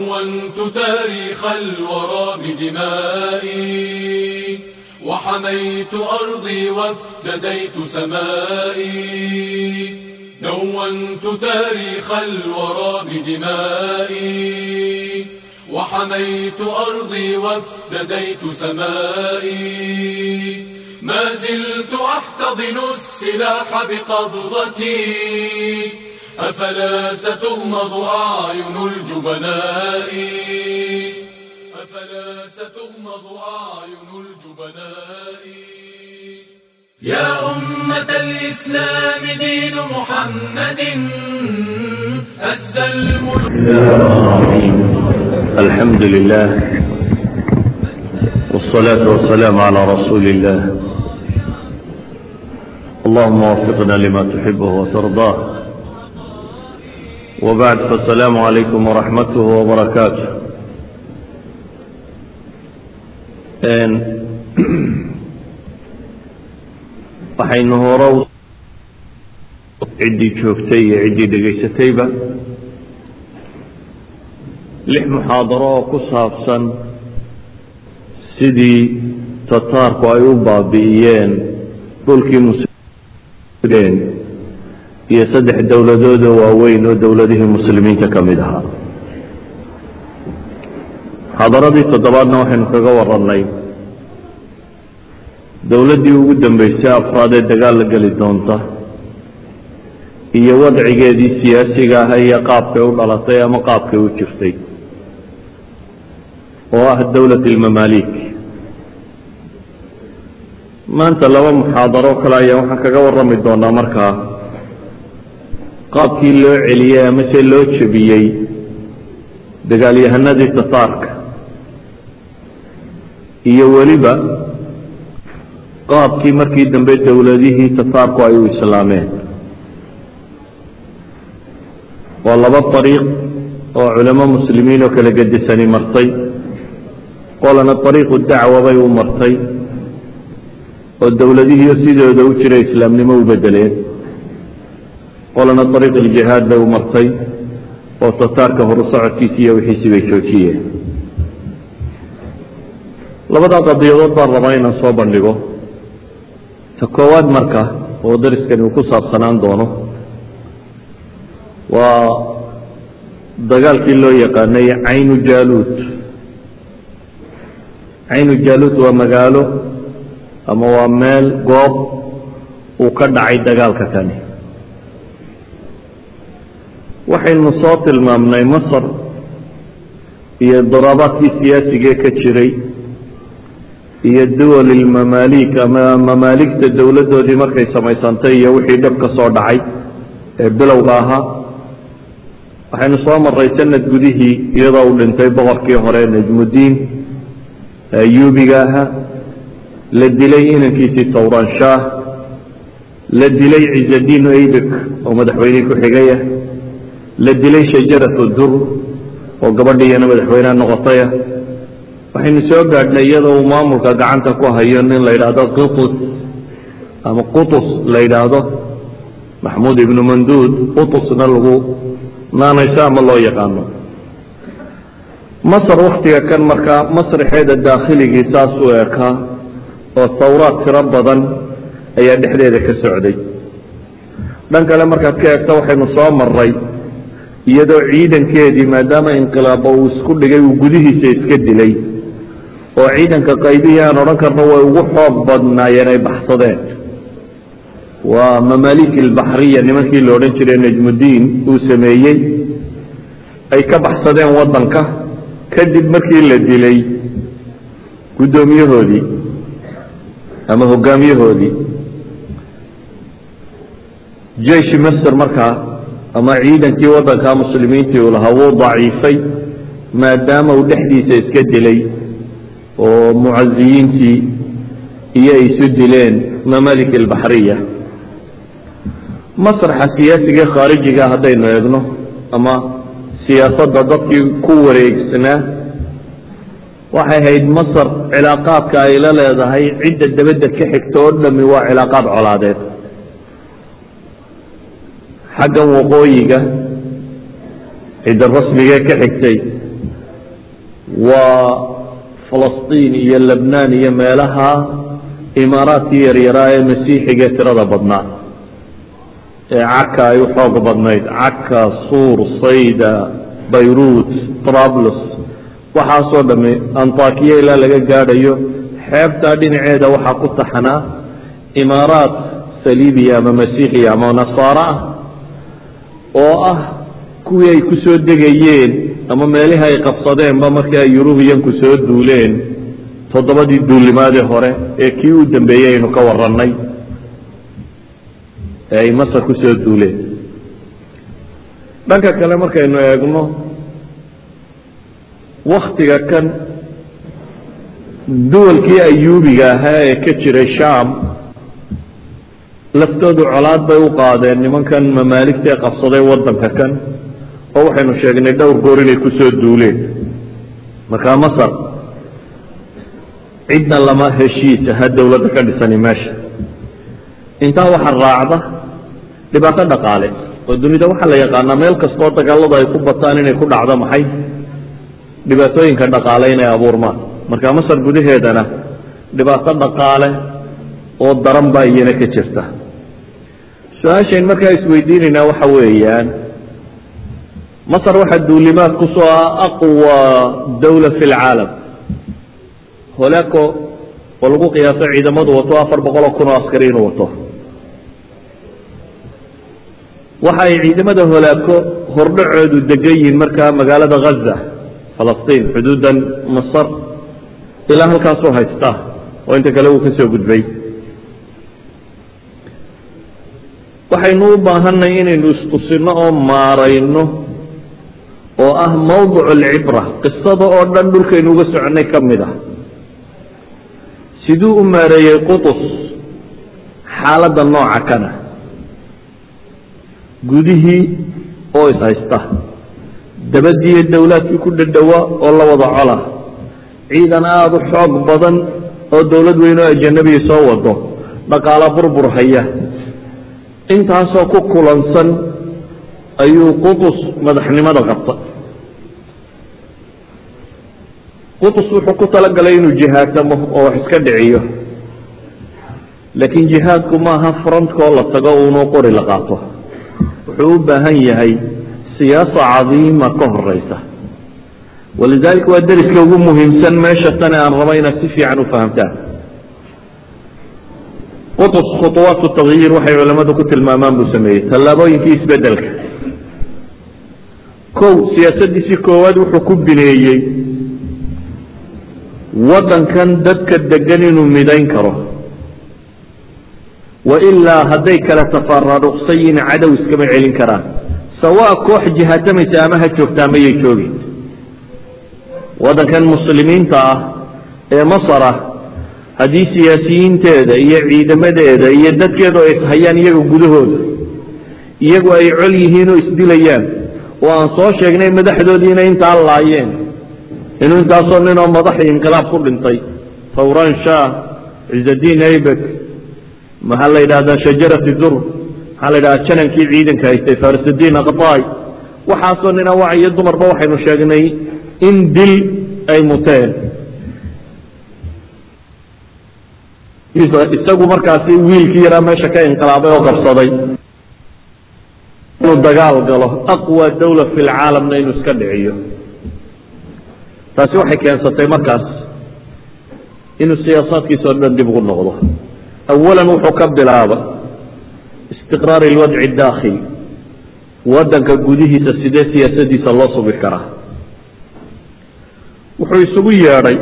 كونت تاريخ الورى بدمائي وحميت أرضي وافتديت سمائي دونت تاريخ الورى بدمائي وحميت أرضي وافتديت سمائي ما زلت أحتضن السلاح بقبضتي أفلا ستغمض أعين الجبناء أفلا ستغمض أعين الجبناء يا أمة الإسلام دين محمد الزلم الحمد لله والصلاة والسلام على رسول الله اللهم وفقنا لما تحبه وترضاه وبعد فالسلام عليكم ورحمته وبركاته إن waxaynu horow ciddii joogtay iyo ciddii dhegaysatayba lix muxaadaro oo ku saabsan sidii tataarku ay u baabi'iyeen dhulkii muslimin iyo saddex dowladooda waaweyn oo dowladihii muslimiinta ka mid ahaa. Muxaadaradii toddobaadna waxaynu kaga warannay dowladdii ugu dambeysay afraad ee dagaal la geli doonta iyo wadcigeedii siyaasiga ah iyo qaabkay u dhalatay ama qaabkay u jirtay oo ah dowlat ilmamaalik maanta laba muxaadaro kale ayaa waxaan kaga warrami doonaa markaa qaabkii loo celiyey ama se loo jebiyey dagaalyahanadii tataarka iyo weliba qaabkii markii dambe dowladihii tataarku ay u islaameen. Waa laba ariiq oo culamo muslimiin oo kala gedisani martay qolana ariiqu dacwa bay u martay oo dowladihiio sidooda u jira islaamnimo u bedeleen qolana ariiq iljihaad bay u martay oo tataarka horu socodkiisi iyo wixiisi bay joojiyeen. Labadaa qadiyadood baan rabaa inaan soo bandhigo. Ta koowaad marka oo dariskani uu ku saabsanaan doono waa dagaalkii loo yaqaanay caynu jaaluud. Caynu jaaluud waa magaalo ama waa meel goob uu ka dhacay dagaalka kani waxaynu soo tilmaamnay masar iyo daraabaadkii siyaasigee ka jiray iyo duwal ilmamaalik ama mamaaligta dowladdoodii markay samaysantay iyo wixii dhab ka soo dhacay ee bilowga ahaa. Waxaynu soo maray sanad gudihii iyadoo uu dhintay boqorkii hore najmudiin ayuubiga ahaa la dilay inankiisii tawran shaah la dilay ciisadiin aybik oo madaxweynihii ku-xigayah la dilay shajaratu dur oo gabadhiiyana madaxweyneha noqotayah waxaynu soo gaadhnay iyadoo uu maamulka gacanta ku hayo nin la yidhaahdo qitus ama qutus la yidhaahdo maxmuud ibnu manduud qutusna lagu naanayso ama loo yaqaano. Masar waktiga kan markaa masrixeeda daakhiligii saas u ekaa oo tawraad tiro badan ayaa dhexdeeda ka socday. Dhan kale markaad ka eegto waxaynu soo maray iyadoo ciidankeedii maadaama inqilaaba uu isku dhigay uu gudihiisa iska dilay oo ciidanka qaybihii aan odhan karno way ugu xoog badnaayeen ay baxsadeen. Waa mamaalik ilbaxriya nimankii la odhan jiray najmudiin uu sameeyey. Ay ka baxsadeen waddanka kadib markii la dilay guddoomiyahoodii ama hogaamiyahoodii. Jeishi masr markaa ama ciidankii waddanka muslimiintii uu lahaa wuu daciifay maadaama uu dhexdiisa iska dilay oo mucaziyiintii iyo ay isu dileen mamalik albaxriya masraxa siyaasiga khaarijiga haddaynu eegno ama siyaasadda dadkii ku wareegsanaa waxay ahayd masar cilaaqaadka ay la leedahay cidda dabadda ka xigta oo dhami waa cilaaqaad colaadeed xaggan waqooyiga cidda rasmigee ka xigtay waa falastiin iyo lebnaan iyo meelaha imaaraadkii yaryaraa ee masiixiga tirada badnaa ee caka ay u xoog badnayd. Caka suur sayda bayruut trablos waxaasoo dhami antakiya ilaa laga gaadhayo xeebtaa dhinaceeda waxaa ku taxnaa imaaraat saliibiya ama masiixiya ama nasaaro ah oo ah kuwii ay ku soo degayeen ama meelihii ay qabsadeenba markii ay yurubiyanku soo duuleen toddobadii duulimaadii hore ee kii u dambeeyey aynu ka warannay ee ay masar ku soo duuleen. Dhanka kale markaynu eegno waktiga kan duwalkii ayuubiga ahaa ee ka jiray sham laftoodu colaad bay u qaadeen nimankan mamaaligta ee qabsaday waddanka kan oo waxaynu sheegnay dhowr goor inay ku soo duuleen. Markaa masar cidna lama heshiis aha dowladda ka dhisani meesha. Intaa waxaa raacda dhibaato dhaqaale oo dunida waxaa la yaqaanaa meel kastoo dagaaladu ay ku bataan inay ku dhacdo maxay? Dhibaatooyinka dhaqaale inay abuurmaan. Marka masar gudaheedana dhibaato dhaqaale oo daran baa iyana ka jirta su'aashayn markaa isweydiinaynaa waxa weeyaan. Masar waxaa duulimaad ku soo ah aqwa dawla fi lcaalam holeeko oo lagu qiyaaso ciidamadu wato afar boqoloo kun oo askari inuu wato. Waxa ay ciidamada holaako hordhacoodu degan yihiin markaa magaalada ghaza falastiin xuduudan masar ilaa halkaasuu haysta oo inta kale uu ka soo gudbay waxaynu u baahanay inaynu istusino oo maarayno oo ah mawdic alcibra qisada oo dhan dhulkaynu uga soconay ka mid ah. Siduu u maareeyey qutus xaaladda nooca kana gudihii oo ishaysta dabadiiyo dowlaadkii ku dhadhowa oo la wada cola ciidan aada u xoog badan oo dowlad weyn oo ajanabiya soo wado dhaqaalo burbur haya intaasoo ku kulansan ayuu qutus madaxnimada qabta. qutus wuxuu ku talagalay inuu jihaatamo oo wax iska dhiciyo. laakiin jihaadku maaha frontkoo la tago uunuu qori la qaato. wuxuu u baahan yahay siyaasa cadiima ka horeysa walidaalika waa deriska ugu muhiimsan meesha tane aan rabo inaad si fiican u fahamtaan qutus khuطuwaatu takyiir waxay culammadu ku tilmaamaan buu sameeyey. Tallaabooyinkii isbeddelka kow siyaasaddiisii koowaad wuxuu ku bineeyey waddankan dadka degan inuu midayn karo. Wailaa hadday kala tafaraaruqsan yihiin cadow iskama celin karaan. Sawaa koox jihaatamaysa ama ha joogtaa mayay joogin. Waddankan muslimiinta ah ee masar ah haddii siyaasiyiinteeda iyo ciidamadeeda iyo dadkeedu ay ishayaan iyaga gudahooda iyagu ay col yihiin oo isdilayaan. Oo aan soo sheegnay madaxdoodiina intaa laayeen. Inuu intaasoo ninoo madaxii inqilaab ku dhintay. Tawran shah ciizadiin aybek maxaa la yidhahdaa shajarati dur maxaa la yidhahdaa janankii ciidanka haystay farisudiin aqtaay. Waxaasoo nina wac iyo dumarba waxaynu sheegnay in dil ay muteen isagu markaasi wiilkii yaraa meesha ka inqilaabay oo qabsaday inuu dagaal galo aqwa dawla fi lcaalamna inuu iska dhiciyo. Taasi waxay keensatay markaas inuu siyaasaadkiisa o dhan dib ugu noqdo. Awalan wuxuu ka bilaaba istiqraar ilwadci daakhili waddanka gudihiisa sidee siyaasadiisa loo sugi karaa. Wuxuu isugu yeedhay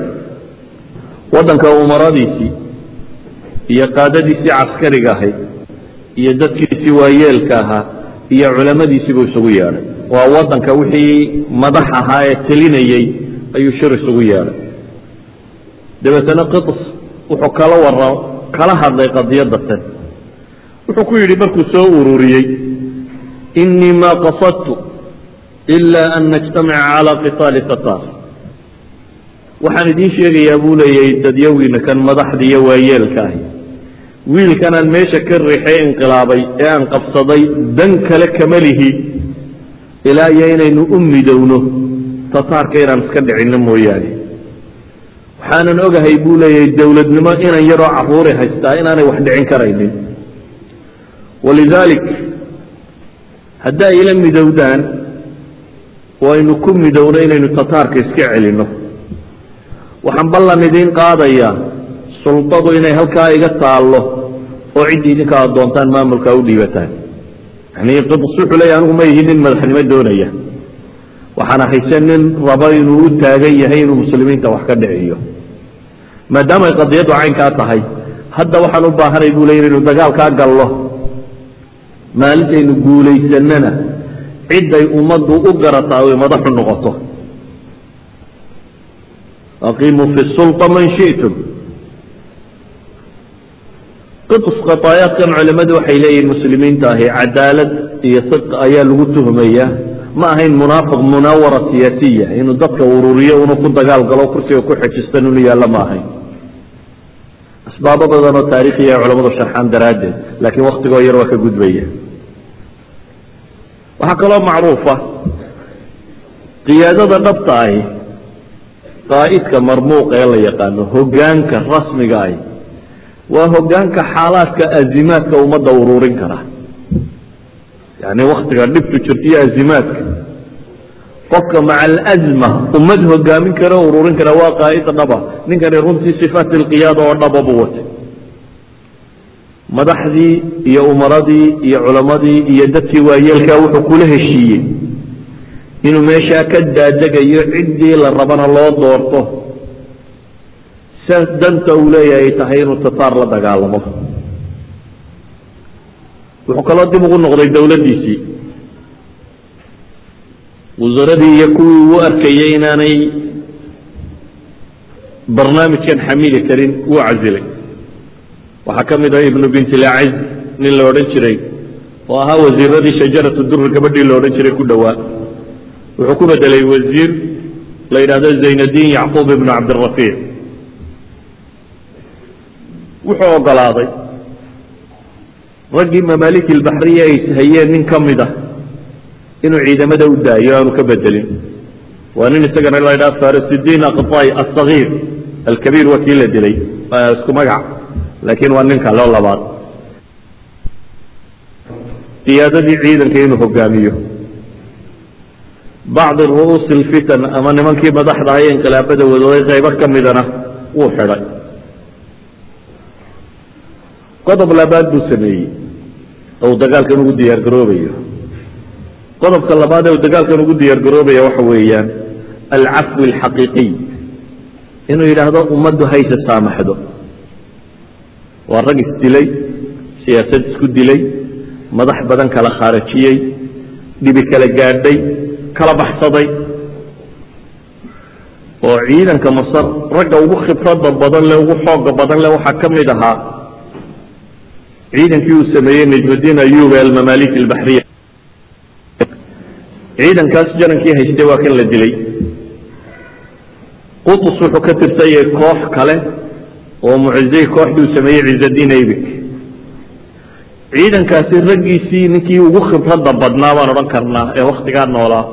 waddanka umaradiisii iyo qaadadiisii caskariga ahayd iyo dadkiisii waayeelka ahaa iyo culamadiisii buu isugu yeedhay. Waa waddanka wixii madax ahaa ee telinayey ayuu shir isugu yeedhay. Dabeetana qiطs wuxuu kala wara kala hadlay qadiyadda tan wuxuu ku yidhi markuu soo ururiyey inii ma qasadtu ila an najtamica calى qitaali tatar waxaan idiin sheegayaa buu leeyahay dadyawiina kan madaxda waayeelka ahi wiilkanaan meesha ka riixay inqilaabay ee aan qabsaday dan kale kama lihi. Ilaa iyo inaynu u midowno tataarka inaan iska dhicinno mooyaane. Waxaanan ogahay buu leeyahay dowladnimo inan yaroo caruuri haystaa inaanay wax dhicin karaynin. Walidaalik haddaa ila midowdaan waynu ku midowno inaynu tataarka iska celinno. Waxaan ballan idiin qaadayaa sultadu inay halkaa iga taallo oo ciddii idinka aad doontaan maamulkaa u dhiibataan yani qibs anigu ma ihi nin madaxnimo doonaya waxaana hayse nin raba inuu u taagan yahay inuu muslimiinta wax ka dhiciyo maadaama ay qadiyaddu caynkaa tahay hadda waxaan u baahanay buu ley inaynu dagaalkaa gallo maalintaynu guulaysanana cidday ummaddu u garataa ay madaxu noqoto aqiimuu fi sulطa man shi'tum qibs qataayaadkan culimmadu waxay leeyihiin muslimiinta ahi cadaalad iyo sidq ayaa lagu tuhmaya ma ahayn munaafiq munaawara siyaasiya inuu dadka ururiyo unu ku dagaal galo kursiga ku xejistan inu yaallo ma ahayn. Asbaabo badan oo taariikhiya ay culamadu sharxaan daraaddeed laakiin waktigoo yar waa ka gudbaya. Waxaa kaloo macruufa qiyaadada dhabta ahi qaa'idka marmuuqa ee la yaqaano hoggaanka rasmiga ahi waa hoggaanka xaalaadka azimaadka ummadda ururin kara. Yani waktiga dhibtu jirto iyo azimaadka. Qofka maca alazma ummad hogaamin kara o ururin kara waa qaa'id dhaba. Ninkani runtii sifaat alqiyaada oo dhaba buu watay. Madaxdii iyo umaradii iyo culammadii iyo dadkii waayeelkaa wuxuu kula heshiiyey inuu meeshaa ka daadegayo ciddii la rabana loo doorto saas danta uu leeyahay tahay inuu tataar la dagaalamo. Wuxuu kaloo dib ugu noqday dowladdiisii. Wasaradii iyo kuwii uu arkayey inaanay barnaamijkan xamili karin wuu casilay. Waxaa ka mid ah ibnu bintilaaciz nin la odhan jiray oo ahaa wasiiradii shajaratu duri gabadhii la odhan jiray ku dhowaa wuxuu ku bedelay wasiir la yidhahdo zaynadiin yacquub ibnu cabdirafiic wuxuu ogolaaday raggii mamaaliki ilbaxriya ay hayeen nin ka mid ah inuu ciidamada u daayo aanu ka bedelin. Waa nin isagana la ydhaha farisidiin aqطay asagiir alkabiir waa kii la dilay isku magac laakiin waa nin kaleo labaad. Qiyaadadii ciidanka inuu hogaamiyo. Bacdi ru'uusi اlfitan ama nimankii madaxda ahay inqilaabada wadooday qaybo ka midana wuu xidhay qodob labaad buu sameeyey oo uu dagaalkan ugu diyaar garoobayo. Qodobka labaad ee uu dagaalkan ugu diyaar garoobaya waxa weeyaan alcafwi alxaqiiqiy. Inuu yidhaahdo ummaddu hayse saamaxdo. Waa rag isdilay siyaasad isku dilay madax badan kala khaarajiyey dhibi kala gaadhay kala baxsaday. Oo ciidanka masar ragga ugu khibrada badan le ugu xooga badan le waxaa ka mid ahaa ciidankii uu sameeyey najmudiin ayub ee almamaalik albaxriya ciidankaas janankii haystay waa kan la dilay. Qutus wuxuu ka tirsan koox kale oo mucizey kooxdii uu sameeyey cizadiin aybik. Ciidankaasi raggiisii ninkii ugu khibradda badnaa baan odhan karnaa ee waktigaa noolaa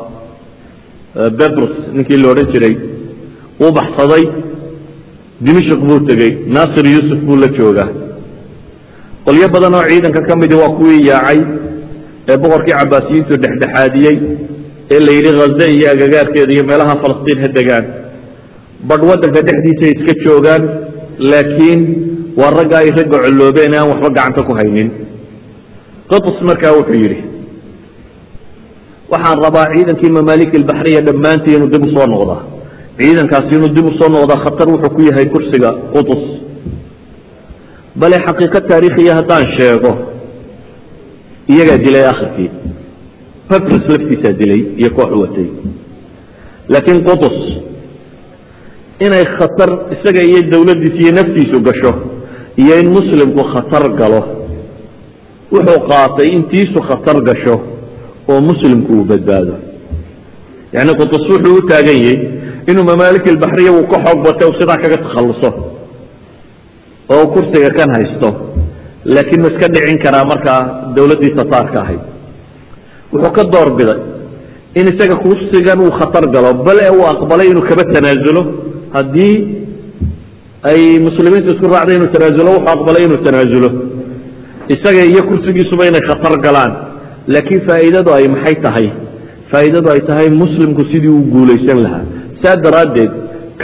bebrus ninkii la odhan jiray wuu baxsaday dimishik buu tegey naasir yuusuf buu la joogaa qolyo badan oo ciidanka ka midi waa kuwii yaacay ee boqorkii cabaasiyiintu dhexdhexaadiyey ee la yidhi khaze iyo agagaarkeeda iyo meelaha falastiin ha degaan. Badh waddanka dhexdiisay iska joogaan laakiin waa ragga ay ragga colloobeen ee aan waxba gacanta ku haynin. Qatus markaa wuxuu yidhi waxaan rabaa ciidankii mamaalik albaxriya dhammaantii inuu dib u soo noqdaa. Ciidankaasi inuu dib u soo noqdaa khatar wuxuu ku yahay kursiga qutus bale xaqiiqo taariikhiya haddaan sheego iyagaa dilay akhirkii. Paprs laftiisaa dilay iyo koox watay. Laakiin qutus inay khatar isaga iyo dawladdiisa iyo naftiisu gasho iyo in muslimku khatar galo wuxuu qaatay intiisu khatar gasho oo muslimku uu badbaado. Yacni qutus wuxuu u taagan yahay inuu mamaalik albaxriya uu ka xoog batay u sidaa kaga takhalluso oo kursiga kan haysto laakiin ma iska dhicin karaa markaa dawladdii tataarka ahayd. Wuxuu ka door biday in isaga kursigan uu khatar galo bale uu aqbalay inuu kaba tanaasulo haddii ay muslimiintu isku raacday inuu tanaasulo wuxuu aqbalay inuu tanaasulo isaga iyo kursigiisuba inay khatar galaan laakiin faa'iidadu ay maxay tahay? Faa'iidadu ay tahay muslimku sidii uu guulaysan lahaa. Saa daraaddeed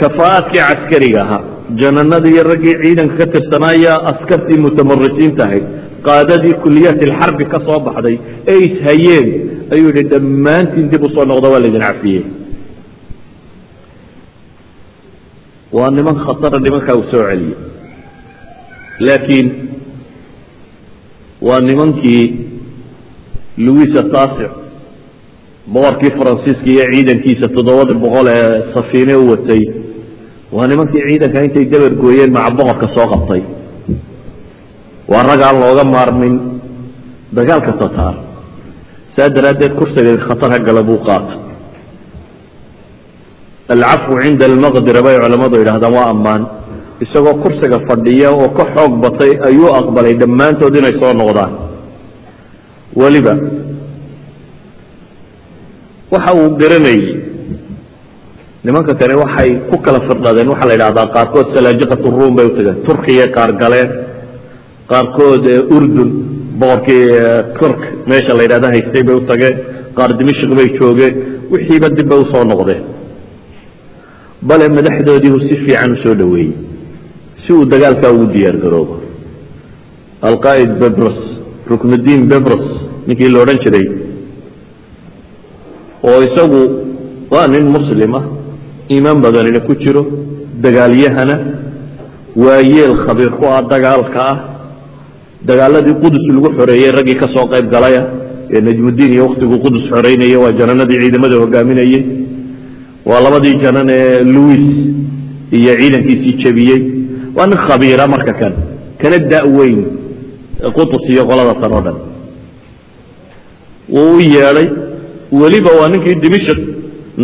kafaa'aadkii caskariga ahaa jananadii iyo raggii ciidanka ka tirsanaya askartii mutamarisiinta ahayd qaadadii kuliyaat ilxarbi ka soo baxday ee ishayeen ayuu yidhi dhammaantiin dib u soo noqda waa laydin cafiyey waa niman khatara nimankaa uu soo celiyey laakiin waa nimankii louisa taasic boqorkii faransiiska iyo ciidankiisa toddobada boqol ee safiine u watay waa nimankii ciidanka intay dabar gooyeen maca boqorka soo qabtay. Waa rag aan looga maarmin dagaalka tataar saa daraaddeed kursiga khatar ha gala buu qaata alcafwu cinda almaqdira bay culammadu yidhahdaan waa ammaan. Isagoo kursiga fadhiya oo ka xoog batay ayuu aqbalay dhammaantood inay soo noqdaan. Weliba waxa uu garanayey nimanka kani waxay ku kala firdhadeen waxaa la yidhahdaa qaarkood salaajiqat ruum bay u tageen. Turkiyay qaar galeen qaarkood urdun boqorkii turk meesha la yidhahda haystay bay u tageen. Qaar dimashik bay joogeen. Wixiiba dib bay u soo noqdeen. Bale madaxdoodii uu si fiican u soo dhoweeyey si uu dagaalkaa ugu diyaar garoobo. Alqaa'id bebros ruknudiin bebros ninkii la odhan jiray oo isagu waa nin muslima iimaan badanina ku jiro dagaalyahana waayeel khabiir ku ah dagaalka ah. Dagaaladii qudus lagu xoreeyey raggii ka soo qayb galaya ee najmudiin iyo wakhtiguu qudus xoreynaya waa jananadii ciidamada hogaaminayey waa labadii janan ee louis iyo ciidankiisii jebiyey. Waa nin khabiira marka kan kana da-weyn qutus iyo qolada tan oo dhan. Wuu u yeedhay weliba waa ninkii dimishik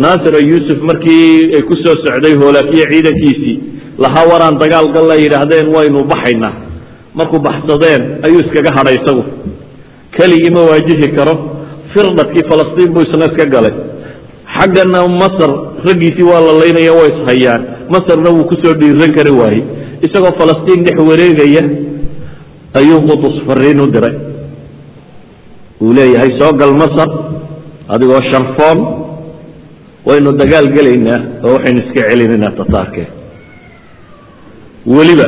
naasir yuusuf markii ay ku soo socday hoolaakiya ciidankiisii lahaa waraan dagaal gal la yidhaahdeen waynu baxaynaa. Markuu baxsadeen? Ayuu iskaga hadhay isagu. Keligii ma waajihi karo. Firdhadkii falastiin buu isna iska galay. Xaggana masar raggiisii waa la laynaya waa ishayaan masarna wuu ku soo dhiiran kari waayey. Isagoo falastiin dhex wareegaya ayuu qutus fariin u diray. Uu leeyahay soo gal masar. Adigoo sharfoon waynu dagaal gelaynaa oo waxaynu iska celinaynaa tataarkeen weliba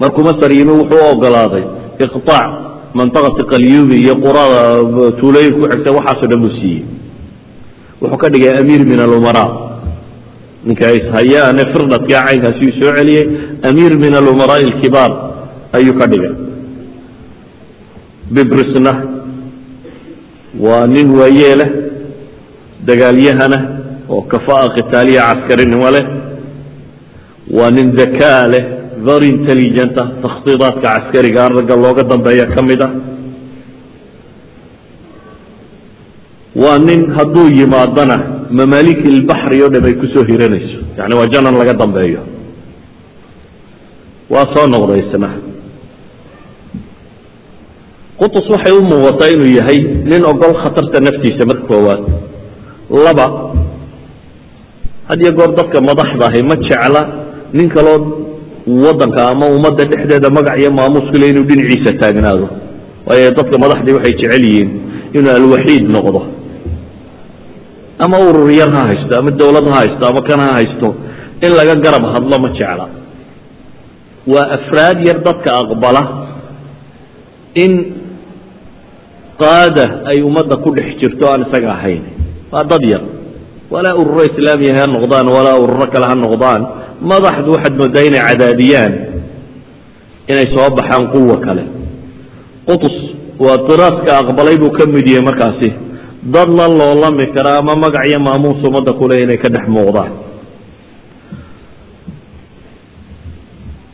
markuu masar yimi wuxuu u ogolaaday iqطaac mantaqati qalyubi iyo qurada tuulooyin ku xigta waxaasoo dhan buu siiyey wuxuu ka dhigay amiir min alumaraa ninka ishayaane firdhadkaa caynkaasi uu soo celiyey amiir min alumaraaءi اlkibaar ayuu ka dhigay bibrisna waa nin waayeeleh dagaalyahana oo kafa'a khitaaliya caskarinimo leh waa nin dakaa leh very intelligenta takhdiidaadka caskariga ragga looga dambeeya ka mid a waa nin hadduu yimaadana mamaalik ilbaxri oo dham ay ku soo hiranayso yani waa janan laga dambeeyo. Waa soo noqday isna qutus waxay u muuqataa inuu yahay nin ogol khatarta naftiisa marka koowaad laba. Had iyo goor dadka madaxda ahi ma jecla nin kaloo waddanka ama ummadda dhexdeeda magac iyo maamuus ku le inuu dhinaciisa taagnaado. Waayo dadka madaxdii waxay jecel yihiin inuu alwaxiid noqdo. Ama urur yar ha haysto ama dawlad ha haysto ama kan ha haysto in laga garab hadlo ma jecla. Waa afraad yar dadka aqbala in qaada ay ummadda ku dhex jirto aan isaga ahayn waa dad yar. Walaa ururo islaamiya ha noqdaan walaa ururo kale ha noqdaan. Madaxdu waxaad moodaa inay cadaadiyaan inay soo baxaan quwa kale. Qutus waa diraaska aqbalay buu ka mid yahay markaasi. Dad la loolami kara ama magac iyo maamuus ummadda kule inay ka dhex muuqdaan.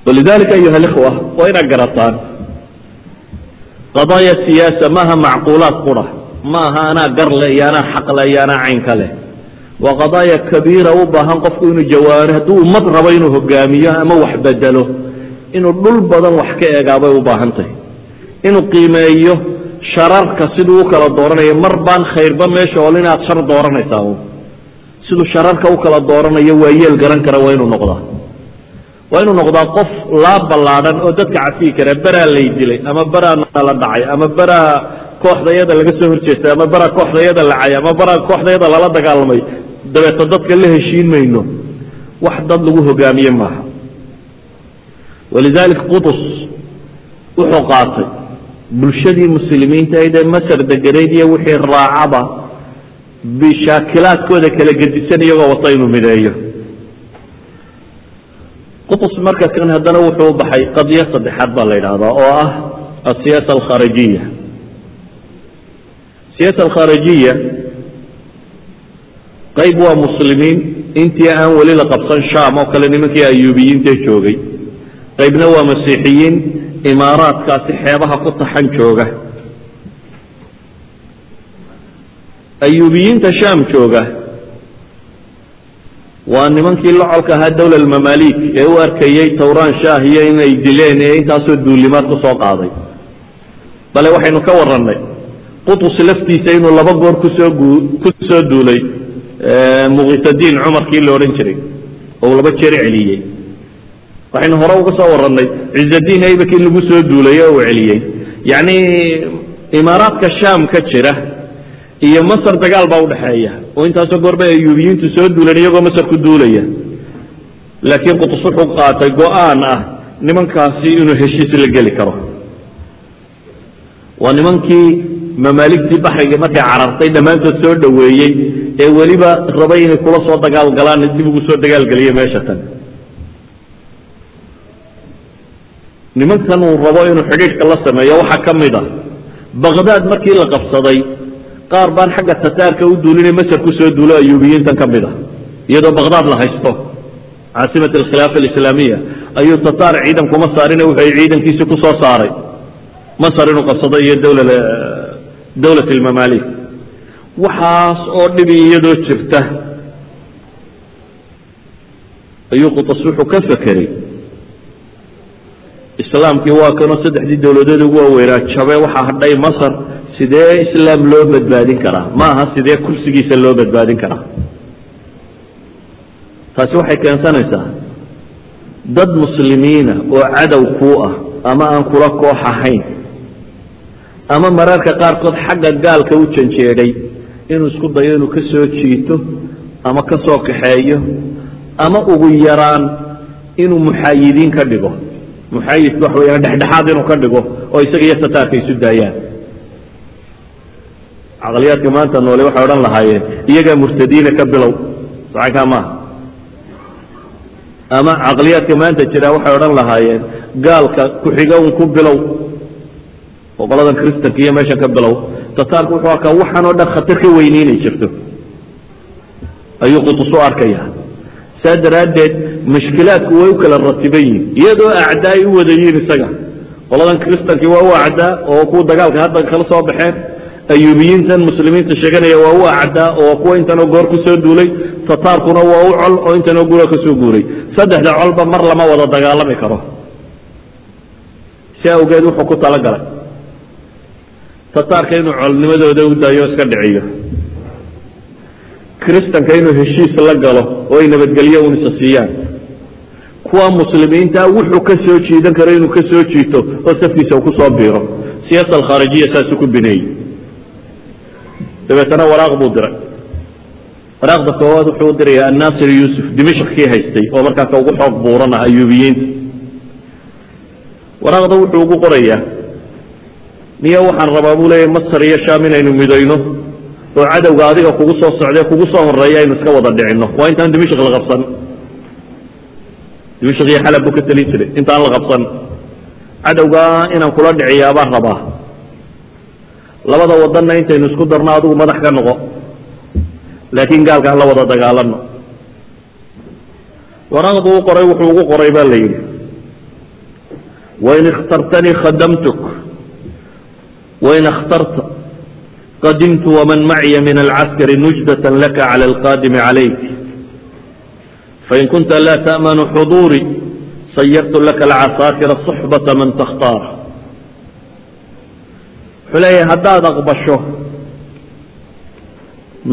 Walidalika ayuha alikhwa waa inaad garataan. Qadaaya siyaasa maaha macquulaad qura ma aha anaa garle iyo anaa xaqle iyo anaa caynka leh. Waa qadaaya kabiira u baahan qofku inuu jawaari hadduu ummad rabo inuu hogaamiyo ama wax bedelo inuu dhul badan wax ka egaa bay u baahan tahay. Inuu qiimeeyo shararka siduu u kala dooranayo mar baan khayrba meesha ool inaad shar dooranaysaa siduu shararka u kala dooranayo waa yeel garan kara waa inuu noqdaa. Waa inuu noqdaa qof laa ballaadhan oo dadka cafiyi kara beraa lay dilay ama beraa nala dhacay ama beraa kooxdayada laga soo horjeestay ama beraa kooxdayada lacay ama beraa kooxdayada lala dagaalamay dabeeto dadka la heshiin mayno wax dad lagu hogaamiye maaha. Walidalik qudus wuxuu qaatay bulshadii muslimiinta ayd ee masar deganayd iyo wixii raacaba bishaakilaadkooda kala gedisan iyagoo wata inuu mideeyo. Qudus marka haddana wuxuu baxay qadiyo saddexaad baa la yidhaahdaa oo ah asiyaasa alkharijiya siyaasa alkharijiya qayb waa muslimiin. Intii aan weli la qabsan sham oo kale nimankii ayuubiyiinta joogay qaybna waa masiixiyiin. Imaaraadkaasi xeebaha ku taxan jooga. Ayuubiyiinta sham jooga waa nimankii locolka ahaa dowla almamaalik ee u arkayey tawraan shaah iyo inay dileen ee intaasoo duulimaad ku soo qaaday. Bale waxaynu ka warannay qutus laftiisa inuu laba goor ku soo ku soo duulay muqitadiin cumarkii la odhan jiray oo laba jeer celiyey waxaynu hore uga soo warannay cizadiin aybak in lagu soo duulay oo uu celiyey yacni imaaraadka sham ka jira iyo masar dagaal baa udhaxeeya oo intaasoo goorba ayuubiyiintu soo duuleen iyagoo masar ku duulaya. Laakiin qutus wuxuu qaatay go'aan ah nimankaasi inuu heshiis la geli karo. Waa nimankii mamaaligtii baxriga markay carartay dhammaantood soo dhoweeyey ee weliba rabay inay kula soo dagaal galaan dib ugu soo dagaalgeliye meesha tan. nimankan uu rabo inuu xidhiidhka la sameeyo waxaa ka mid a baqdaad markii la qabsaday qaar baan xagga tataarka u duulinay masar ku duulo ayuubiyiintan ka mid a iyadoo baqdaad la haysto. Caasimat alkhilaafa alislaamiya ayuu tataar ciidan kuma saarine wuxuu ciidankiisi ku saaray. Masar inuu qabsado iyo dowla dowlat almamaalik waxaas oo dhibi iyadoo jirta. Ayuu qutas wuxuu ka fekeray islaamkii waa kanoo saddexdii dowladood ugu waaweynaa. Jabe waxaa hadhay masar sidee islaam loo badbaadin karaa? Ma aha sidee kursigiisa loo badbaadin karaa? Taasi waxay keensanaysaa dad muslimiina oo cadow kuu ah ama aan kula koox ahayn ama mararka qaarkood xagga gaalka u janjeedhay inuu isku dayo inuu ka soo jiito ama ka soo kaxeeyo ama ugu yaraan inuu muxaayidiin ka dhigo. Muxaayidku waxa weyaan dhexdhexaad inuu ka dhigo oo isaga iyo tataarka isu daayaan. Caqliyaadka maanta noole waxay odhan lahaayeen iyagaa murtadiina ka bilow. Sacankaa maaha ama caqliyaadka maanta jira waxay odhan lahaayeen gaalka ku-xiga un ku bilow oo qoladan kristanka iyo meeshan ka bilow. Tataarku wuxuu arkaa waxaan oo dhan khatar ka weyni inay jirto. Ayuu qutus u arkaya saa daraaddeed mashkilaadku way u kala ratiban yihiin iyadoo acdaa ay u wada yihiin isaga. Qoladan kristankii waa u acdaa oo kuwa dagaalka hadda kala soo baxeen. Ayuubiyiintan muslimiinta sheeganaya waa u acdaa oo kuwa intanoo goor ku soo duulay. Tataarkuna waa u col oo intanoo gura ka soo guuray. Saddexda colba mar lama wada dagaalami karo. Si awgeed wuxuu ku talagalay tataarka inuu colnimadooda u daayo iska dhiciyo. Kristanka inuu heshiis la galo oo ay nabadgelyo un isa siiyaan. Kuwa muslimiinta wuxuu ka soo jiidan karo inuu ka soo jiito oo safkiisa uu ku soo biiro. Siyaasa alkhaarijiya saasuu ku bineeyey. Dabeetana waraaq buu diray. Waraaqda koowaad wuxuu u diraya annaasir yuusuf dimashq kii haystay oo markaaka ugu xoog buuran ah ayuubiyiinta. Waraaqda wuxuu ugu qorayaa niyo waxaan rabaa buu leeyahy masar iyo sham inaynu midayno. Oo cadowga adiga kugu soo socdee kugu soo horreeya aynu iska wada dhicinno. Waa intaan dimashq la qabsan. Dimashq iyo xalab buu ka telin jiray intaan la qabsan. Cadowgaa inaan kula dhiciyaabaan rabaa. Labada wadanna intaynu isku darno adigu madax ka noqo. Laakiin gaalkaan la wada dagaalano waraaqdu u qoray wuxuu ugu qoray baa la yidhi wain ikhtartanii khadamtuk وإن اخترت قدمت ومن معي من العسكر نجدة لك على القادم عليك. فإن كنت لا تأمن حضوري صيرت لك alcasaakira صحبة من تختار. wuxuu leeyahay haddaad aqbasho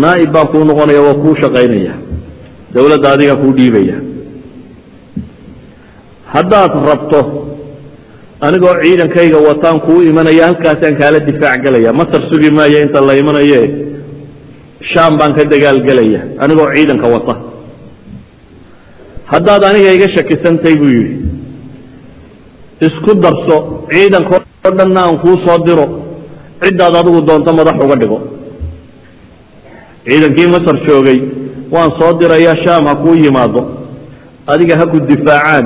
naa'ib baa kuu noqonaya waa kuu shaqaynaya dowladda adigaa kuu dhiibaya haddaad rabto anigoo ciidankayga wataan kuu imanaya halkaasaan kaala difaac gelaya masar sugi maayo inta la imanaye shaam baan ka dagaalgelaya anigoo ciidanka wata. Haddaad aniga iga shakisantay buu yidhi. Isku darso ciidanka oo dhanna aan kuu soo diro ciddaad adigu doonto madax uga dhigo. Ciidankii masar joogay waan soo dirayaa shaam ha kuu yimaado. Adiga ha ku difaacaan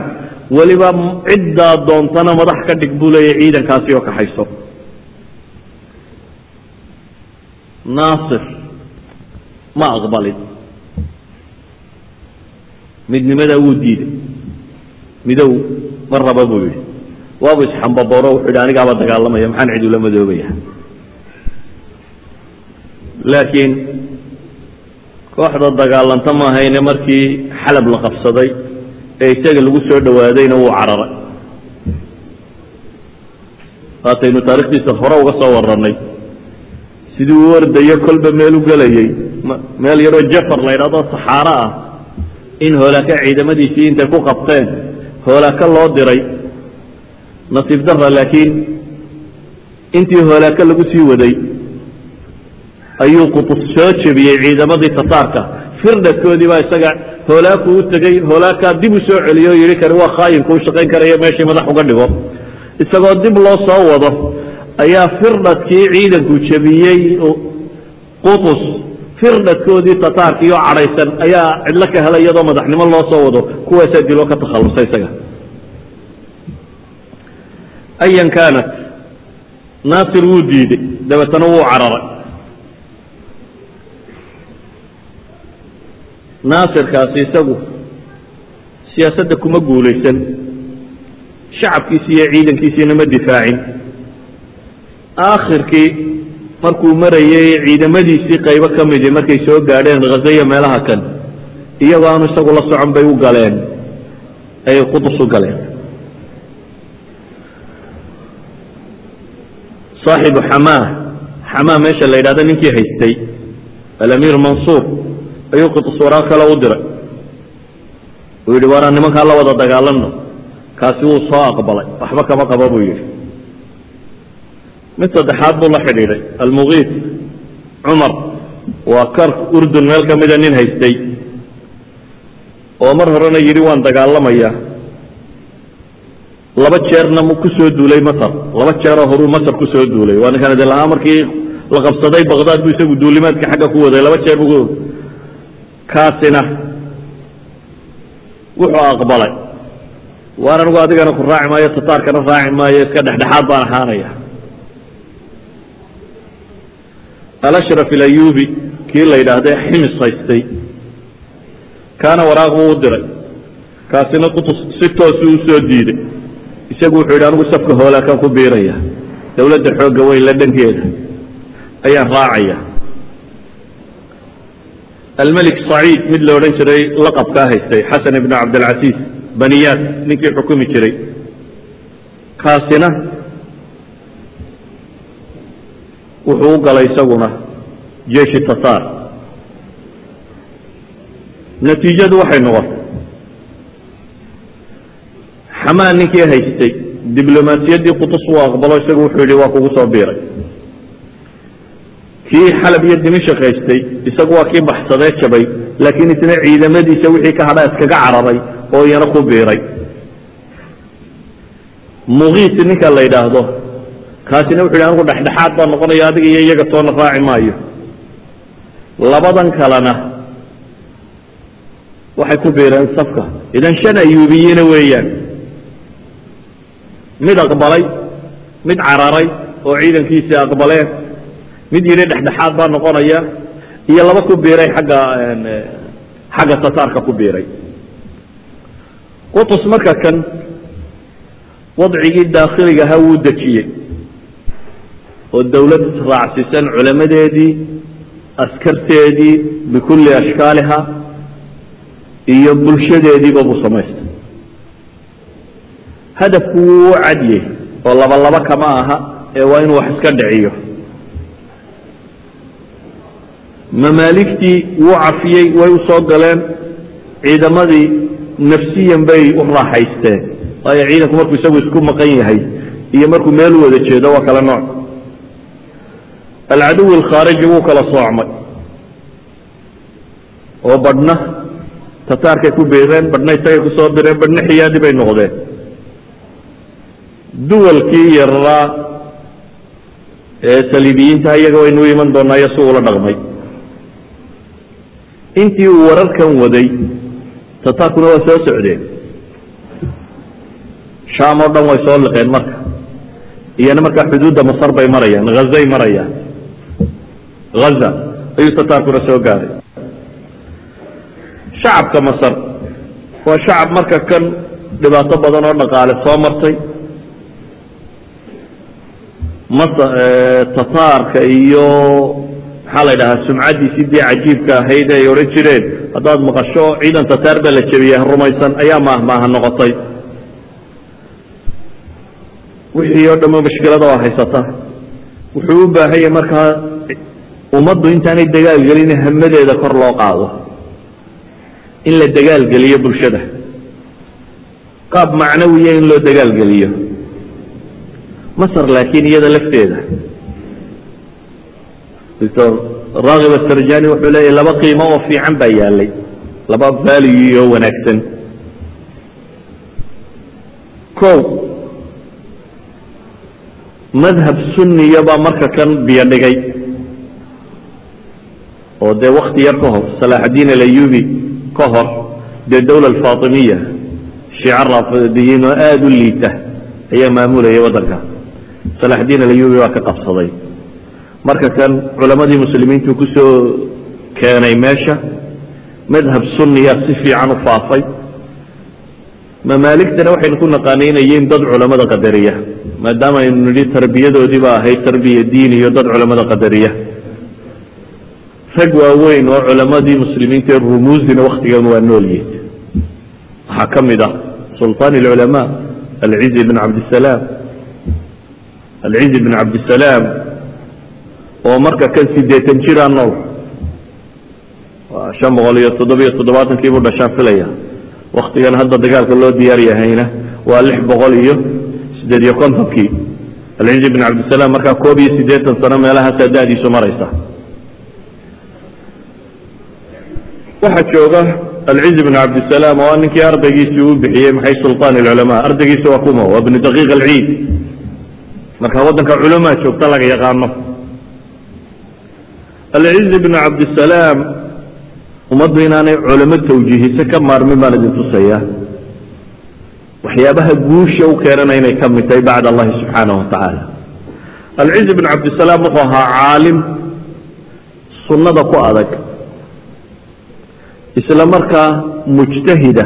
weliba ciddaa doontana madax ka dhig buu leeyahy ciidankaasi oo kaxayso naasir ma aqbalin. Midnimadaa wuu diiday. Midow ma raba buu yidhi. Waabu isxambabooro wuxuu yidhi anigaaba dagaalamaya maxaan cid ula madoobaya laakiin kooxda dagaalanta maahayne markii xalab la qabsaday ee isaga lagu soo dhowaadayna wuu cararay. Waataynu taarikhtiisa hore uga soo warannay sidii u ordayo kolba meel u gelayey meel yaroo jafar la ydhahdo saxaaro ah in hoolaaka ciidamadiisii intay ku qabteen hoolaaka loo diray. Nasiib darra laakiin intii hoolaaka lagu sii waday ayuu qutus soo jebiyey ciidamadii tataarka firdhadkoodii baa isaga hoolaaku u tegey hoolaakaa dib u soo celiyo o yidhi kani waa khaayinku u shaqayn karaya meeshii madax uga dhigo. Isagoo dib loo soo wado ayaa firdhadkii ciidanku jebiyey qutus. Firdhadkoodii tataarkii oo cadhaysan ayaa cidlo ka helay iyadoo madaxnimo loo soo wado kuwaasaa diloo ka takhallusay isaga. Ayan kaanat naasir wuu diiday dabeetana wuu cararay naasirkaasi isagu siyaasadda kuma guulaysan shacabkiisi iyo ciidankiisiina ma difaacin. Aakhirkii markuu marayay ciidamadiisii qaybo ka midi markay soo gaadheen khazaya meelaha kan iyagoo aanu isagu la socon bay u galeen ayay qudus u galeen. Saaxibu xamaa xamaa meesha la yidhahdo ninkii haystay alamiir mansuur ayuu qudus waraaq kale u diray. Uu yidhi waanaan nimankaa la wada dagaalanno. Kaasi wuu soo aqbalay. Waxba kama qaba buu yidhi. Mid saddexaad buu la xidhiidhay. Almugiis cumar waa kar urdun meel ka mida nin haystay. Oo mar horena yidhi waan dagaalamayaa laba jeerna ku soo duulay masar. Laba jeeroo horuu masar ku soo duulay. Waa ninkan idin lahaa markii la qabsaday baqdaad buu isagu duulimaadka xagga ku waday. Laba jeer buu kaasina wuxuu aqbalay. Waan anigu adigana ku raaci maayo tataarkana raaci maayo iska dhexdhexaad baan ahaanaya alashraf ilayubi kii la yidhaahday ximis haystay kaana waraaq buu u diray. Kaasina qutus si toosu u soo diiday. Isagu wuxuu yidhi anigu safka hoolaakaan ku biiraya. Dowladda xoogga weyn la dhankeeda. Ayaan raacaya almelik saciid mid la odhan jiray laqabkaa haystay. Xasan ibnu cabdilcasiis baniyaad ninkii xukumi jiray. Kaasina wuxuu u galay isaguna jeeshi tataar natiijadu waxay noqotay. Xamaa ninkii haystay diblomaasiyaddii qutus uu aqbalo isagu wuxuu yidhi waa kugu soo biiray kii xalab iyo dimishak haystay isagu waa kii baxsadee jabay laakiin isna ciidamadiisa wixii ka hadha iskaga cararay oo iyana ku biiray. Mugiis ninka la yidhaahdo kaasina wuxu yidhi anigu dhexdhexaad baan noqonaya adiga iyo iyaga toona raaci maayo. Labadan kalena waxay ku biireen safka. Idan shan ayuubiyiina weeyaan. Mid aqbalay mid cararay oo ciidankiisii aqbaleen mid yidhi dhexdhexaad baa noqonaya iyo laba ku biiray xagga xagga tataarka ku biiray. Qutus marka kan wadcigii daakhiligaha wuu dejiyey oo dawlad raacsisan culamadeedii askarteedii bikulli ashkaaliha iyo bulshadeediiba buu samaystay. Hadafku wuu cadyey oo laba laba kama aha ee waa inuu wax iska dhiciyo mamaaligtii wuu cafiyey way u soo galeen ciidamadii nafsiyan bay u raaxaysteen. Waayo ciidanku markuu isagu isku maqan yahay iyo markuu meel u wada jeedo waa kala nooc. Alcaduwi alkhaariji wuu kala soocmay. Oo badhna tataarkay ku biireen badhna isagay ku soo bireen badhna xiyaadi bay noqdeen. Duwalkii yararaa ee saliibiyiinta iyaga waynu u iman doonaa iyo si uula dhaqmay intii uu wararkan waday tataarkuna waa soo socdeen shaam oo dhan way soo liqeen marka. Iyana markaa xuduudda masar bay marayaan hazay marayaan. Haza ayuu tataarkuna soo gaaray. Shacabka masar waa shacab marka kan dhibaato badan oo dhaqaale soo martay. Tataarka iyo maxaa la ydhahaa sumcaddiisii dee cajiibka ahayd ay odhan jireen. Haddaad maqasho ciidan tataar baa la jebiyey rumaysan ayaa maahmaaha noqotay. Wixii oo dhammo mashkilada oo haysata. Wuxuu u baahan yahay markaa ummaddu intaanay dagaal gelin hamadeeda kor loo qaado. In la dagaal geliyo bulshada. Qaab macnawiya in loo dagaal geliyo. Masar laakiin iyada lafteeda raakib asarjani wuxuu leeyahy laba qiimo oo fiican baa yaalay. Laba valuyi oo wanaagsan. O madhab suniya baa marka kan biyo dhigay. Oo dee wakti yar ka hor salaaxadiin alayubi ka hor dee dawla alfaatimiya shiica raafidiyiin oo aada u liita ayaa maamulayay waddanka salaaxdiin alayubi baa ka qabsaday marka kan culamadii muslimiintu ku soo keenay meesha madhab suniya si fiican u faafay. Mamaaligtana waxaynu ku naqaanay inay yihiin dad culamada qadariya maadaama aynu nidhi tarbiyadoodiiba ahayd tarbiya diini iyo dad culamada qadariya. Rag waaweyn oo culamadii muslimiinta ee rumuusina waktigan waa noolyihin waxaa ka mid ah sulطaan اlculamaa alcizi bn cabdisalaam alcizi bn cabdisalaam oo marka kan sideetan jiraa nool waa shan boqol iyo toddobiyo toddobaatankii buu dhashaan filaya waktigan hadda dagaalka loo diyaar yahayna waa lix boqol iyo siddeed iyo kontonkii. Alcizi bn cabdisalaam markaa koob iyo siddeetan sano meelahaasaa da'diisu maraysa. Waxaa jooga alcizi bn cabdisalaam oo ninkii ardaygiisii uu bixiyey maxay sulطaan اlculamaa ardaygiisi waa kuma waa bnu daqiiq alciid. Marka waddanka culamaa joogta laga yaqaano alcizi bn cabdisalaam ummaddu inaanay culamo tawjiihise ka maarmin baan idin tusaya waxyaabaha guusha u keenana inay ka mid tahay bacd allahi subxaanaه wa tacaala. Alcizi bn cabdisalaam wuxuu ahaa caalim sunnada ku adag isla markaa mujtahida.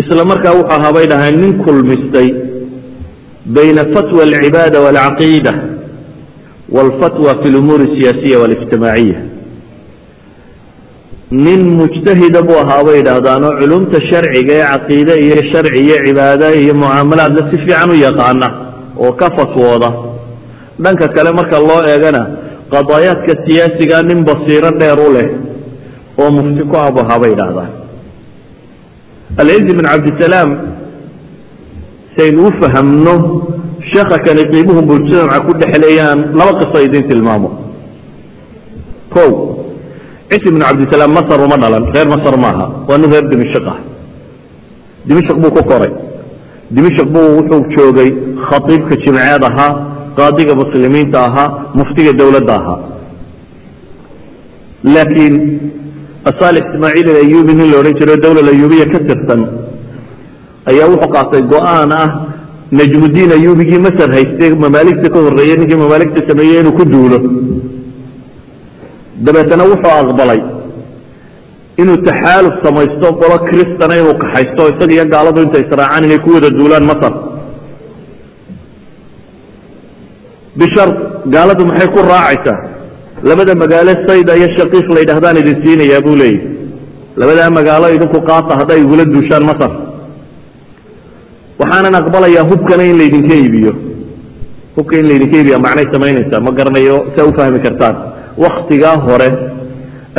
Isla markaa wuxuu ahaa bay dhahay nin kulmistay bayna fatwa alcibaada wاlcaqiida walfatwa fi الأمور siyaasiya والاجtimaaعiية nin mujtahida buu ahaa bay yidhaahdaan oo culumta sharciga ee caqiide iyo شharci iyo cibaada iyo mucaamalaadna si fiican u yaqaana oo ka fatwooda dhanka kale marka loo eegana qadaayaadka siyaasiga nin basiiro dheer u leh oo mufti ku ah abu ahaa bay yidhaahdaan alcizi بn cabdisalaam sayn u fahamno sheekha kani qiimuhu mujtamaca ku dhexleeyaan laba qiso idin tilmaamo. O cizi bn cabdisalaam masar uma dhalan reer masar maaha waa nin reer dimishq ah. Dimishq buu ku koray. Dimishq buu wuxuu joogay khatiibka jimceed ahaa qaadiga muslimiinta ahaa muftiga dowladda ahaa. Laakiin asaalix ismaaciil alayubi nin la odhan jiro dowla ayubiya ka tirsan ayaa wuxuu qaatay go'aan ah najmudiin ayubigii masar haystay mamaaligta ka horreeyey ninkii mamaaligta sameeyey inuu ku duulo? Dabeetana wuxuu aqbalay inuu taxaaluf samaysto qolo kristana inuu kaxaysto isaga iyo gaaladu intay israacaan inay ku wada duulaan masar bishar gaaladu maxay ku raacaysaa? Labada magaalo sayda iyo shaqiiq la yidhahdaan idin siinayaa buu leeyahy labadaa magaalo idinku qaata hadday igula duushaan masar waxaanan aqbalayaa hubkana in laydinka iibiyo hubka in laydinka iibiya macnay samaynaysaa? Ma garanayo saa ufahmi kartaan. Waktigaa hore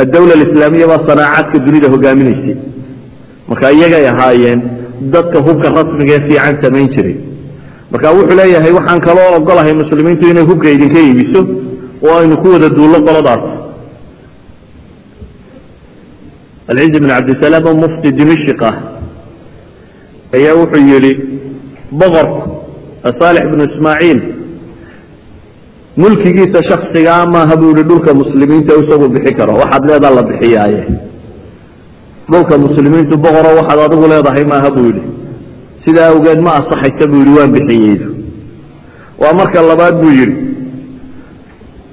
addawla alislaamiya baa sanaacaadka dunida hogaaminaysay marka iyagay ahaayeen dadka hubka rasmiga ee fiican samayn jiray. Marka wuxuu leeyahay waxaan kaloo ogolahay muslimiintu inay hubka idinka iibiso oo aynu ku wada duullo qoladaas. Alciz bn cabdisalaam oo mufti dimashik ah ayaa wuxuu yidhi boqorku saalix bnu ismaaciil mulkigiisa shaksigaa maaha buu yihi dhulka muslimiinta isagu bixi karo waxaad leedaa la bixiyaaye. Dhulka muslimiintu boqoro waxaad adigu leedahay maaha buu yidhi. Sidaa awgeed ma asaxaysa buu yidhi waan bixiyeydu waa marka labaad buu yidhi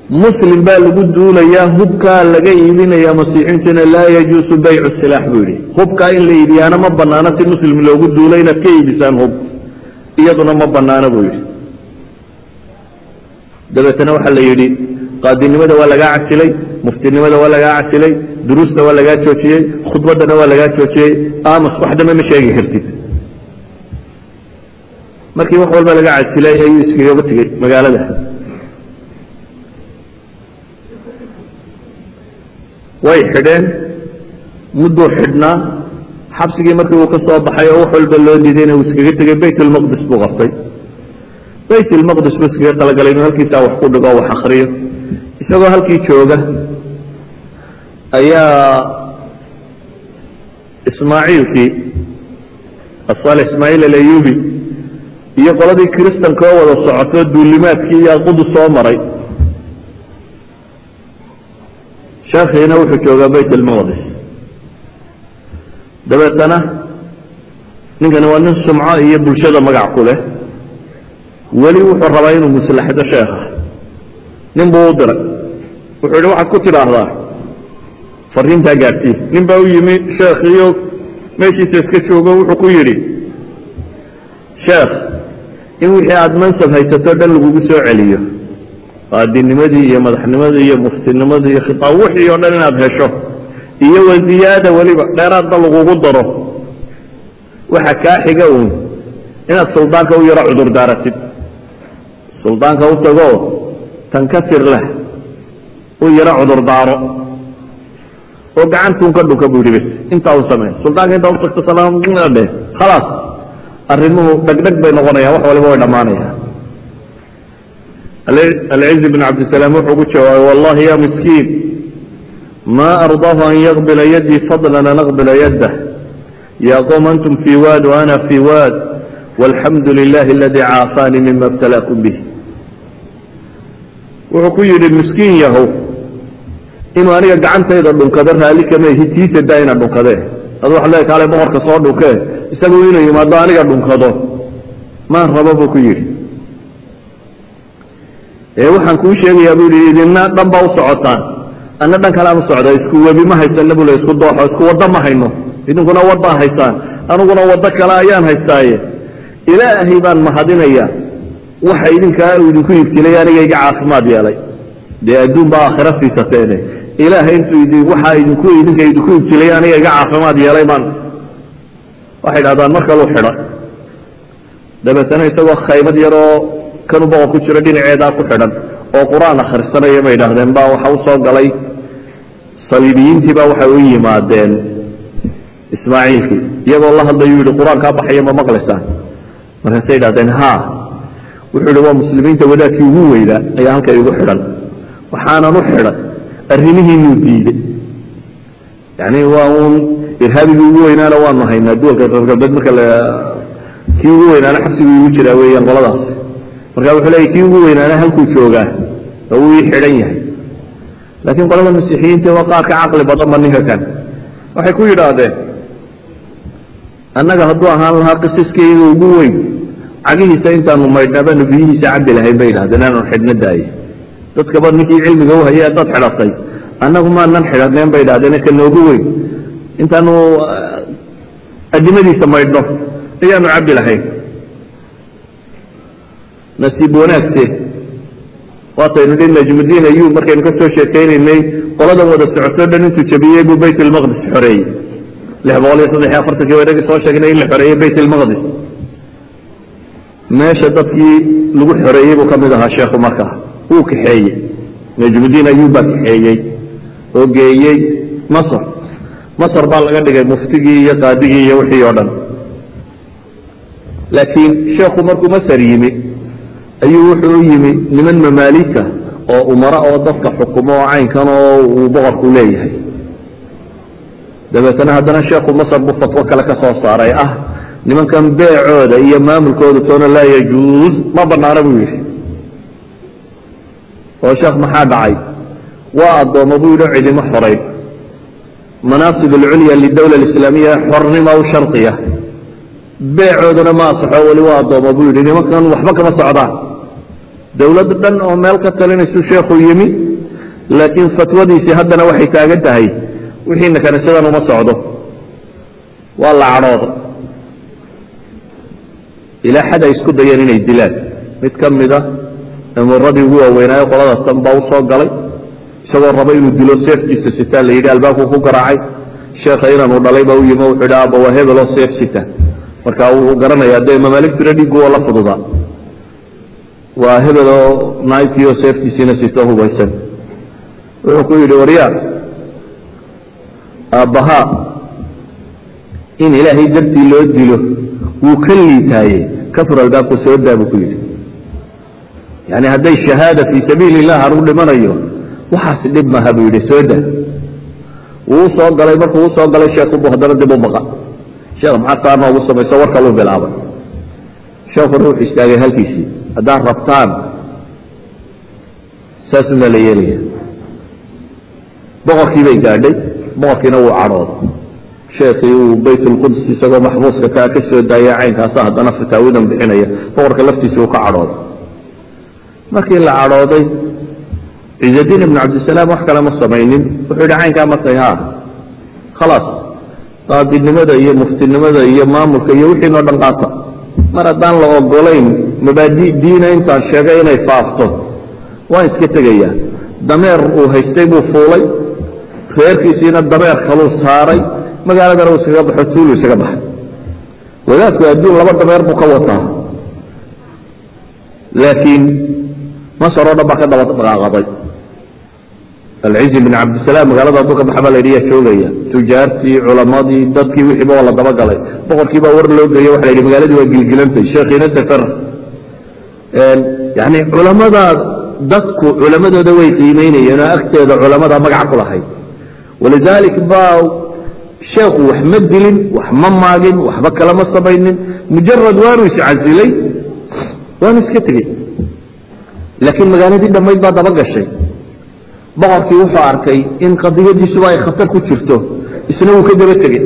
muslim baa lagu duulayaa hubkaa laga iibinaya masiixiintuna laa yajuusu baycu silaax buu yidhi. Hubkaa in la iibiyaana ma banaano si muslim loogu duulo inaad ka iibisaan hub. Iyaduna ma banaano buu yidhi. Dabeetana waxaa la yidhi qaadinimada waa lagaa casilay muftinimada waa lagaa casilay duruusta waa lagaa joojiyey khudbaddana waa lagaa joojiyey. Amas wax dambe ma sheegi kartid. Markii wax walba laga casilay ayuu iskagaba tegey magaalada way xidheen. Mudduu xidhnaa xabsigii markii uu ka soo baxay oo wax walba loo diidayna uu iskaga tegey bayt ulmaqdis buu qabtay. Bayt ulmaqdis buu iskaga talagalay inuu halkiisaa wax ku dhigo wax akriyo isagoo halkii jooga ayaa ismaaciilkii asaal ismaaciil alayubi iyo qoladii kiristanka oo wada socoto duulimaadkii iyo qudus soo maray sheekhiina wuxuu joogaa bayt almaqdis dabeetana ninkani waa nin sumco iyo bulshada magac ku leh. Weli wuxuu rabaa inuu muslaxdo sheekha. Nin buu u diray wuxuu yihi waxaad ku tidhaahdaa? Fariintaa gaadhsii nin baa u yimi sheekhiyo meeshiisa iska joogo wuxuu ku yidhi sheekh in wixii aada mansab haysato dhan lagugu soo celiyo qaadinimadii iyo madaxnimadii iyo muftinimadii iyo khitaab wixii oo dhan inaad hesho iyo waziyaada weliba dheeraadba lagugu daro. Waxa kaa xiga uun inaad suldaanka u yaro cudur daaratid. Suldaanka u tagoo tankasir leh u yaro cudur daaro. Oo gacantuun ka dhunka buu yidhi bs intaa u samey suldaanka intaa u tagto salaamdhe khalaas arrimuhu dhegdheg bay noqonayaan wax waliba way dhammaanayaan alciz bn cabdisalaam wuxuu ku jawaabay wallahi ya miskiin ma ardaahu an yaqbila yadii fadlan an aqbila yadah ya qom antum fii waad waana fii waad walxamdu lilahi aladii caafaanii mima ibtalaakum bih wuxuu ku yidhi miskiin yahow inuu aniga gacantayda dhunkado raalli kama ihi tiisa daa ina dhunkadee adu waxa leeay kaale boqorka soo dhunkee isagu inuu yimaado aniga dhunkado. Maan rabo buu ku yidhi waxaan kuu sheegayaa buu yidhi idina dhan baa u socotaan. Anna dhan kalean u socda isku webi ma haysana buu le isku dooxo isku waddo ma hayno. Idinkuna waddaa haystaan aniguna waddo kale ayaan haystaaye. Ilaahay baan mahadinaya waxa idinkaa uu idinku ibtilay aniga iga caafimaad yeelay. Dee adduun baa aakhira siisateene ilaahay intuu waxaa idinku idinka idinku ibtilay aniga iga caafimaad yeelay baan. Waxay dhahdaan mar kaluu xidha. Dabeetana isagoo khaymad yaroo kanu boqor ku jiro dhinaceedaa ku xidhan oo qur'aan akhrisanaya bay idhahdeen baa waxa u soo galay. Saliibiyiintii baa waxay u yimaadeen ismaaciilkii iyagoo la hadlayuu yihi qur'aankaa baxaya ma maqlaysaan markaasay idhahdeen ha wuxuu yihi waa muslimiinta wadaadkii ugu weynaa ayaa halka igu xidhan. Waxaanan u xidhan arrimihiinuu diiday yani waa uun irhaabigii ugu weynaana waanu haynaa duwalka reer galbeed marka kii ugu weynaana xabsigii igu jiraa weeyaan qoladaas marka wuxuu leeyay kii ugu weynaana halkuu joogaa oo uu ii xidhan yahay. Laakiin qolada masiixiyiinta waa qaar ka caqli badanba ninka kan waxay ku yidhaahdeen annaga hadduu ahaan lahaa qisiskayga ugu weyn cagihiisa intaanu maydhnaa baanu biyihiisa cabbi lahayn bay idhahdeen aanu xidhna daaye. Dadkaba ninkii cilmiga u hayay dad xidhatay annagu maanan xidhaneen bay idhahdeen ka noogu weyn. Intaanu adimadiisa maydhno ayaanu cabbi lahayn nasiib wanaagse waataynu dhi najmudiin ayub markaynu ka soo sheekaynaynay. Wada socotoo dhan intuu jabiyey buu bayt ilmaqdis xoreeyey. Lix boqol iyo saddex iyo afartankii waynagii soo sheegnay in la xoreeyey bayt ilmaqdis meesha dadkii lagu xoreeyey buu ka mid ahaa sheekhu markaa wuu kaxeeyey. Najmudiin ayuubbaa kaxeeyey. Oo geeyey. Masr masr baa laga dhigay muftigii iyo qaadigii iyo wixii oo dhan. Laakiin sheekhu markuu masr yimi ayuu wuxuu yimi niman mamaalika oo umaro oo dadka xukumo oo caynkan oo uu boqorku leeyahay. Dabeetana haddana sheekhu masr buu fatwo kale ka soo saaray. Ah nimankan beecooda iyo maamulkooda toona laa yajuuz ma banaana buu yidhi. Oo sheekh maxaa dhacay? Waa addoommo buu yidhi cidimo xorayn manaasib alculya lidawla alislaamiya xornima u shardiya beecooduna ma asaxo weli waa addoommo buu yidhi. Nimankan waxba kama socdaan. Dowlad dhan oo meel ka talinaysu sheekhu yimi laakiin fatwadiisii haddana waxay taagan tahay wixiina kanisadan uma socdo. Waa la cadhooda ilaa xad ay isku dayeen inay dilaan. Mid ka mida amuuradii ugu waaweynaayo qolada tan baa u soo galay. Isagoo raba inuu dilo seefkiisa sitaa la yidhi albaabku ku garaacay. Sheekha inanuu dhalay baa u yimi wuxuu yidhi aaba waa hebeloo seef sita marka wuu garanayaa dee mamaaligtuna dhiiggu waa la fududaa waa hebeloo naaytiyo seeftiisiina sito hubaysan wuxuu ku yidhi waryaa aabbahaa in ilaahay dartii loo dilo wuu ka liitaaye. Kafur albaabku soo daa buu ku yidhi. Yani hadday shahaada fii sabiili illah haru dhimanayo waxaas dhib maha buu yidhi soo daa. Wuu soo galay markuu u galay sheekhubu haddana dib u baqa sheekh maxaa saa noogu samayso war kaluu bilaabay. Sheekuna wuxuu istaagay halkiisii haddaad rabtaan saasuna la yeelaya boqorkii bay gaadhay boqorkiina wuu cadhooday. Sheekii uu baytulquds isagoo maxbuuska kaa ka daaya caynkaasa haddana fataawidan bixinaya boqorka laftiisa uu ka cadhooday. Markii la cadhooday ciizadiin ibnu cabdisalaam wax kale ma samaynin. Wuxuu yidhi caynkaa markay haa khalaas qaadinimada iyo muftinimada iyo maamulka iyo wixiinoo dhan qaata. Mar haddaan la ogolayn mabaadi diina intaan sheegay inay faafto waan iska tegayaa. Dameer uu haystay buu fuulay reerkiisiina dameer kaluu saaray magaaladana uu iskaga baxo tuulu isaga baxay. Wadaadku adduun laba dameer buu ka wataa. Laakiin masar oo dhan baa ka daba dhaqaaqaday alcizi bin cabdisalaam magaalada hadduu ka baxa baa la yidhi yaa joogaya tujaartii culamadii dadkii wixiiba waa la dabagalay. Boqorkii baa war loo geeyey waxa la yidhi magaaladii waa gilgilantay sheekhiina safar yani culamada dadku culamadooda way qiimeynayeen oo agteeda culamada magaca ku lahayd. Walidalik baa sheekhu wax ma dilin wax ma maagin waxba kalama samaynin. Mujarad waanu iscasilay waanu iska tegey. Laakiin magaaladii dhammayd baa daba gashay boqorkii wuxuu arkay in qadiyadiisuba ay khatar ku jirto isna wuu ka daba tegey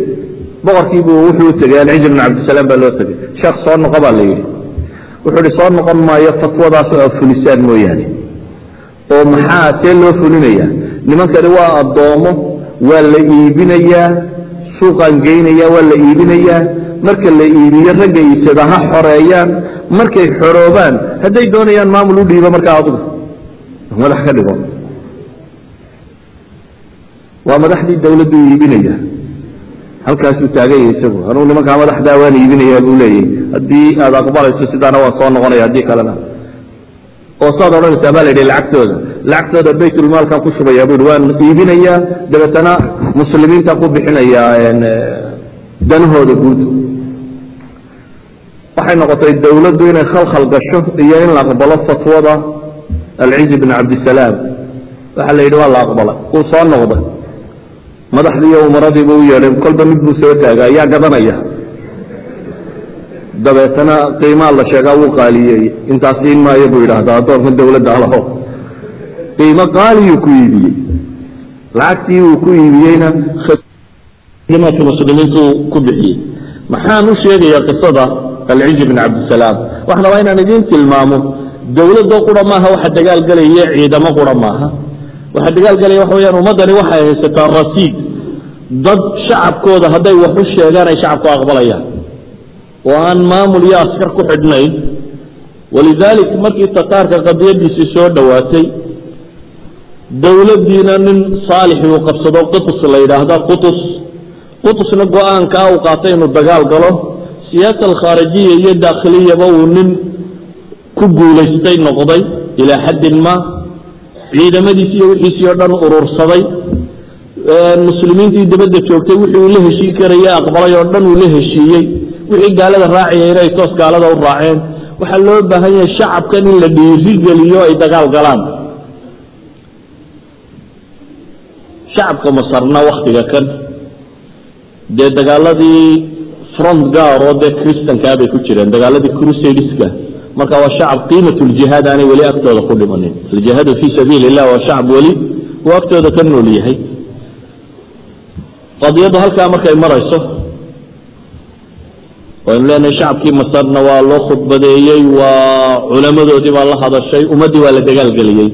boqorkiibu wuxuu tegey alcizi bin cabdisalaam baa loo tegey sheekh soo noqo baa la yidhi. Wuxuu ihi soo noqon maayo fatwadaas oo fulisaan mooyaane oo maxaa see loo fulinaya? Nimankani waa addoomo waa la iibinayaa suuqaan geynaya waa la iibinayaa marka la iibiyo ragga iibsada ha xoreeyaan. Markay xoroobaan hadday doonayaan maamul u dhiibo markaa adugu madax ka dhigo waa madaxdii dawladdu iibinaya. Halkaasuu taaganya isagu anuu nimankaa madaxdaa waan iibinayaa buu leeyahy haddii aad aqbalayso sidaana waan soo noqonaya haddii kalena. Oo saad odhanaysaa baa la yidhi lacagtooda. Lacagtooda baytulmaalkan ku shubaya bu waan iibinayaa dabeetana muslimiinta ku bixinayaa danahooda guud. Waxay noqotay dawladdu inay khalkhal gasho iyo in la aqbalo fatwada alcizi bin cabdisalaam waxaa la yidhi waa la aqbalay. Wuu soo noqday madaxdii iyo umaradiiba u yeedhay kolba mid buu soo taagay ayaa gadanaya. Dabeetana qiimaa la sheegaa wuu qaaliyeeyey intaas siin maayo buu yidhaahdaa addoonkan dawladda alaho qiimo qaaliyuu ku iibiyey. Lacagtii uu ku iibiyeyna khidmaadka muslimiintu ku bixiyey. Maxaan u sheegayaa qisada alcizi bin cabdisalaam. Waxaan rabaa inaan idiin tilmaamo dawladdo qura maaha waxa dagaalgelaya ciidamo qura maaha waxa dagaalgelaya waxa weyaan ummaddani waxay haysataa rasiid. Dad shacabkooda hadday wax u sheegaan ay shacabku aqbalayaan. Oo aan maamul iyo askar ku xidhnayn. Walidaalik markii tataarka qadiyadiisii soo dhowaatay dowladdiina nin saalixi uu qabsado qutus la yidhaahda qutus. Qutusna go'aankaa uu qaatay inuu dagaal galo. Siyaasa alkhaarijiya iyo daakhiliyaba uu nin ku guulaystay noqday ilaa xaddin ma ciidamadiisi iyo wixiisii oo dhan urursaday. Muslimiintii dibadda joogtay wixii uu la heshiin karaya aqbalay oo dhan uu la heshiiyey. Wixii gaalada raacaya inay toos gaalada u raaceen. Waxaa loo baahan yahay shacabkan in la dhiirigeliyo ay dagaal galaan. Shacabka masarna waktiga kan. Dee dagaaladii front gar oo dee christankaa bay ku jireen dagaaladii crusadeska marka waa shacab qiimatuljihaad aanay weli agtooda ku dhimanin. Aljihaadu fii sabiili illah waa shacab weli uu agtooda ka nool yahay. Qadiyaddu halkaa markay marayso waynu leenahay shacabkii masarna waa loo khudbadeeyey waa culamadoodii baa la hadashay ummaddii waa la dagaalgeliyey.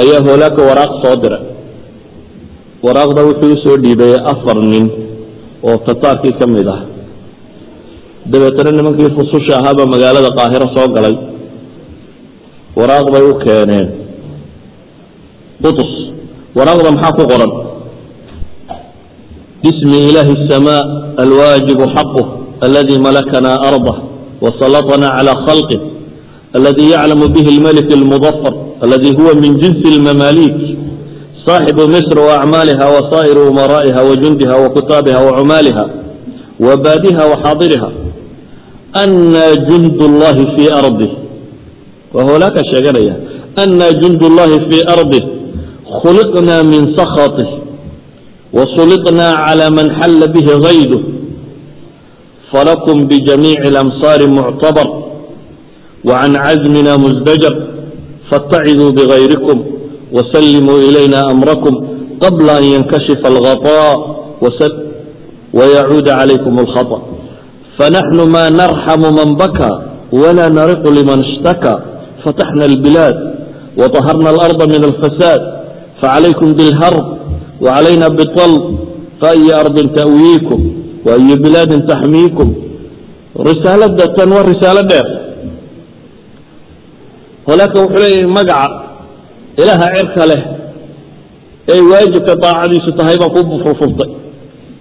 Ayaa hoolaaka waraaq soo diray waraaqda wuxuu u soo dhiibay afar nin oo tataarkii ka mid ah dabeetana nimankii fususha ahaabaa magaalada qaahiro soo galay. Waraaq bay u keeneen. Qutus. Waraaqda maxaa ku qoran? Bismi ilaahi الsamaa alwaajibu xaqu aladii malakana ardah wasalaطna calى khalqih aladii yaclamu bihi اlmelik اlmudafar aladii huwa min jinsi اlmamaalik صaaxibu misr waacmaaliha wasaa'iru umaraa'iha wajundiha wakutaabiha wacumaaliha wabaadiha waxaadiriha anaa jund اllahi fii ardih waa hoolaakaa sheeganaya anaa jund اllahi fii ardih khuliqnaa min sakhaطih wasuliطnaa calى man xalla bihi hayduh falakum bijamiici اlamsaari muctabar wacan cazmina musdajar faاttaciduu bigayrikum wasallimuu ilayna amrakum qabla an yankashifa اlghaطaa wayacuuda calaykum اlkhaطأ عليكم الخطأ فنحن ما نرحم من بكى ولا نرق لمن اشتكى فتحنا البلاد وطهرنا الأرض من الفساد فعليكم بالهرب وعلينا بالطلب فأي أرض تأويكم وأي بلاد تحميكم رسالة تنوى رسالة دير هناك وحلي مقع إلها عرك له أي واجب طاعدي ستهيبا قب فرفضي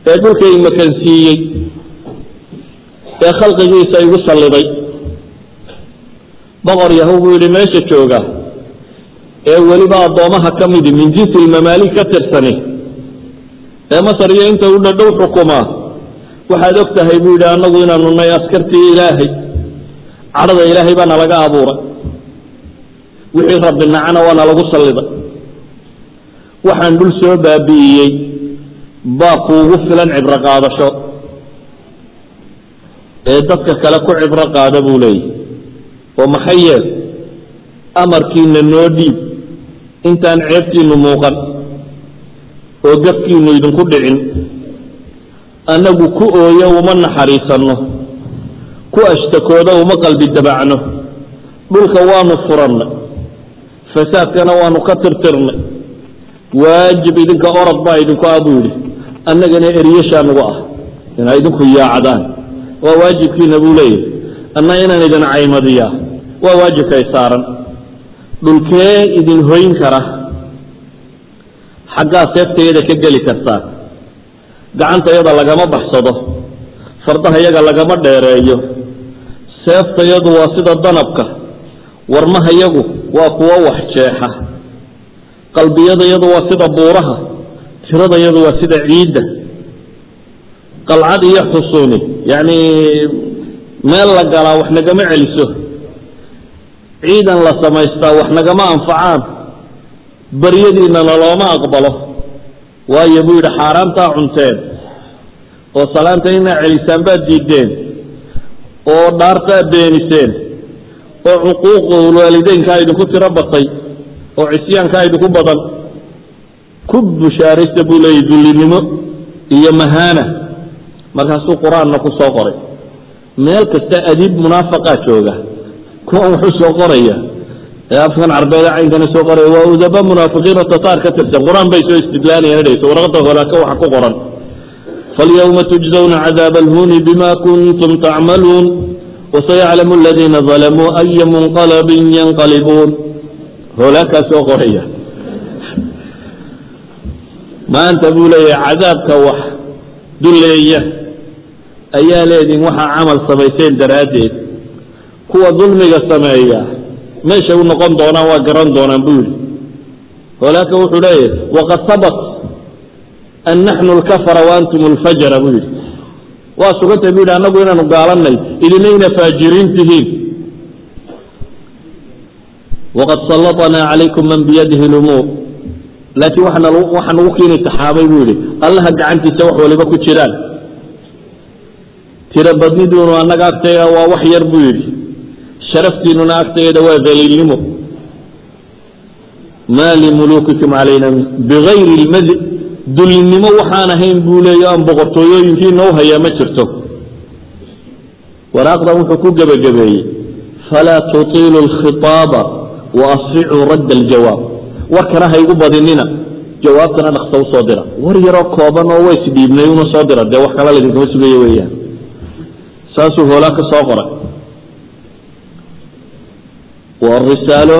يقول كي مكان سيي ee khalqigiisa igu salliday boqor yahow buu yidhi meesha jooga ee weliba addoommaha ka midi min jinsilmamaalik ka tirsani ee masar iyo inta u dhadhow xukumaa waxaad og tahay buu yidhi annagu inaanu nay askartii ilaahay cadhada ilaahay baana laga abuuray. Wixii rabbi nacana waana lagu salliday waxaan dhul soo baabi'iyey baa kuugu filan cibro qaadasho ee dadka kale ku cibro qaada buu leeyahy oo maxay yeel amarkiina noo dhiib. Intaan ceebtiinnu muuqan. oo gafkiinnu idinku dhicin. Annagu ku ooyo uma naxariisanno. Ku ashtakooda uma qalbi dabacno. Dhulka waanu furannay. Fasaadkana waanu ka tirtirnay. Waajib idinka orod baa idinku ah buu yidhi. Annagana eryashaa nagu ah. Inaa idinku yaacdaan waa waajibkiina buu leeyahy anna inaan idin caymadiyaa waa waajibkay saaran. Dhulkee idin hoyn kara? Xaggaa seeftayada ka geli kartaa gacantayada lagama baxsado. Fardahayaga lagama dheereeyo. Seeftayadu waa sida danabka. Warmahayagu waa kuwo wax jeexa. Qalbiyadayadu waa sida buuraha. Tiradayadu waa sida ciidda qalcad iyo xusuuni. Yacni meel la galaa wax nagama celiso. Ciidan la samaystaa wax nagama anfacaan. Baryadiinnana looma aqbalo. Waayo buu yidhi xaaraantaa cunteen. Oo salaanta inaa celisaan baad diideen oo dhaartaa beeniseen. Oo cuquuqul waalideynkaa idinku tiro batay. Oo cisyaankaa idinku badan. Ku bushaaraysta buu leeyahy dullinimo iyo mahaana markaasuu qur'aanna ku soo qoray. Meel kasta adiib munaafaqaa jooga. Kuwan wuxuu soo qoraya. Ee afkan carbeeda caynkana soo qoraya waa udaba munaafiqiin oo tataar ka tirsan. Qur'aan bay soo istidlaalayaan dhayso warqada holaaka waxa ku qoran. Falyawma tujzawna cadaab alhuni bima kuntum tacmaluun wasayaclamu aladiina dalamuu aya munqalabin yanqalibuun. Holaakaa soo qoraya. Maanta buu leeyahay cadaabka wax duleeya ayaa leediin waxaa camal samayseen daraaddeed. Kuwa dulmiga sameeya meeshay u noqon doonaan waa garan doonaan buu yidhi. Walaaka wuxuu leeyahy waqad habat an naxnu alkafara wa antum alfajara buu yidhi. Waa sugantay buu yidhi annagu inaanu gaalanay idinayna faajiriin tihiin. Waqad sallaطnaa calaykum man biyadihi lumuur laakiin waxaa nagu kiini taxaabay buu yidhi allaha gacantiisa wax waliba ku jiraan tiro badniduunu annaga agtayda waa wax yar buu yidhi. Sharaftiinuna agtayda waa daliilnimo. Maa limuluukikum calayna bigayri lmadi dulinnimo waxaan ahayn buu leeya aan boqortooyooyinkiina u hayaa ma jirto. Waraaqdan wuxuu ku gebagabeeyey. Falaa tutiilu alkhitaaba wa asricuu radda aljawaab. Warkana haygu badinina. Jawaabtana dhaksa u soo dira. War yaroo kooban oo ways dhiibnay una soo dira. Dee wax kala laidinkama sugaya weeyaan saasuu hoolaa ka soo qoray. Waa risaalo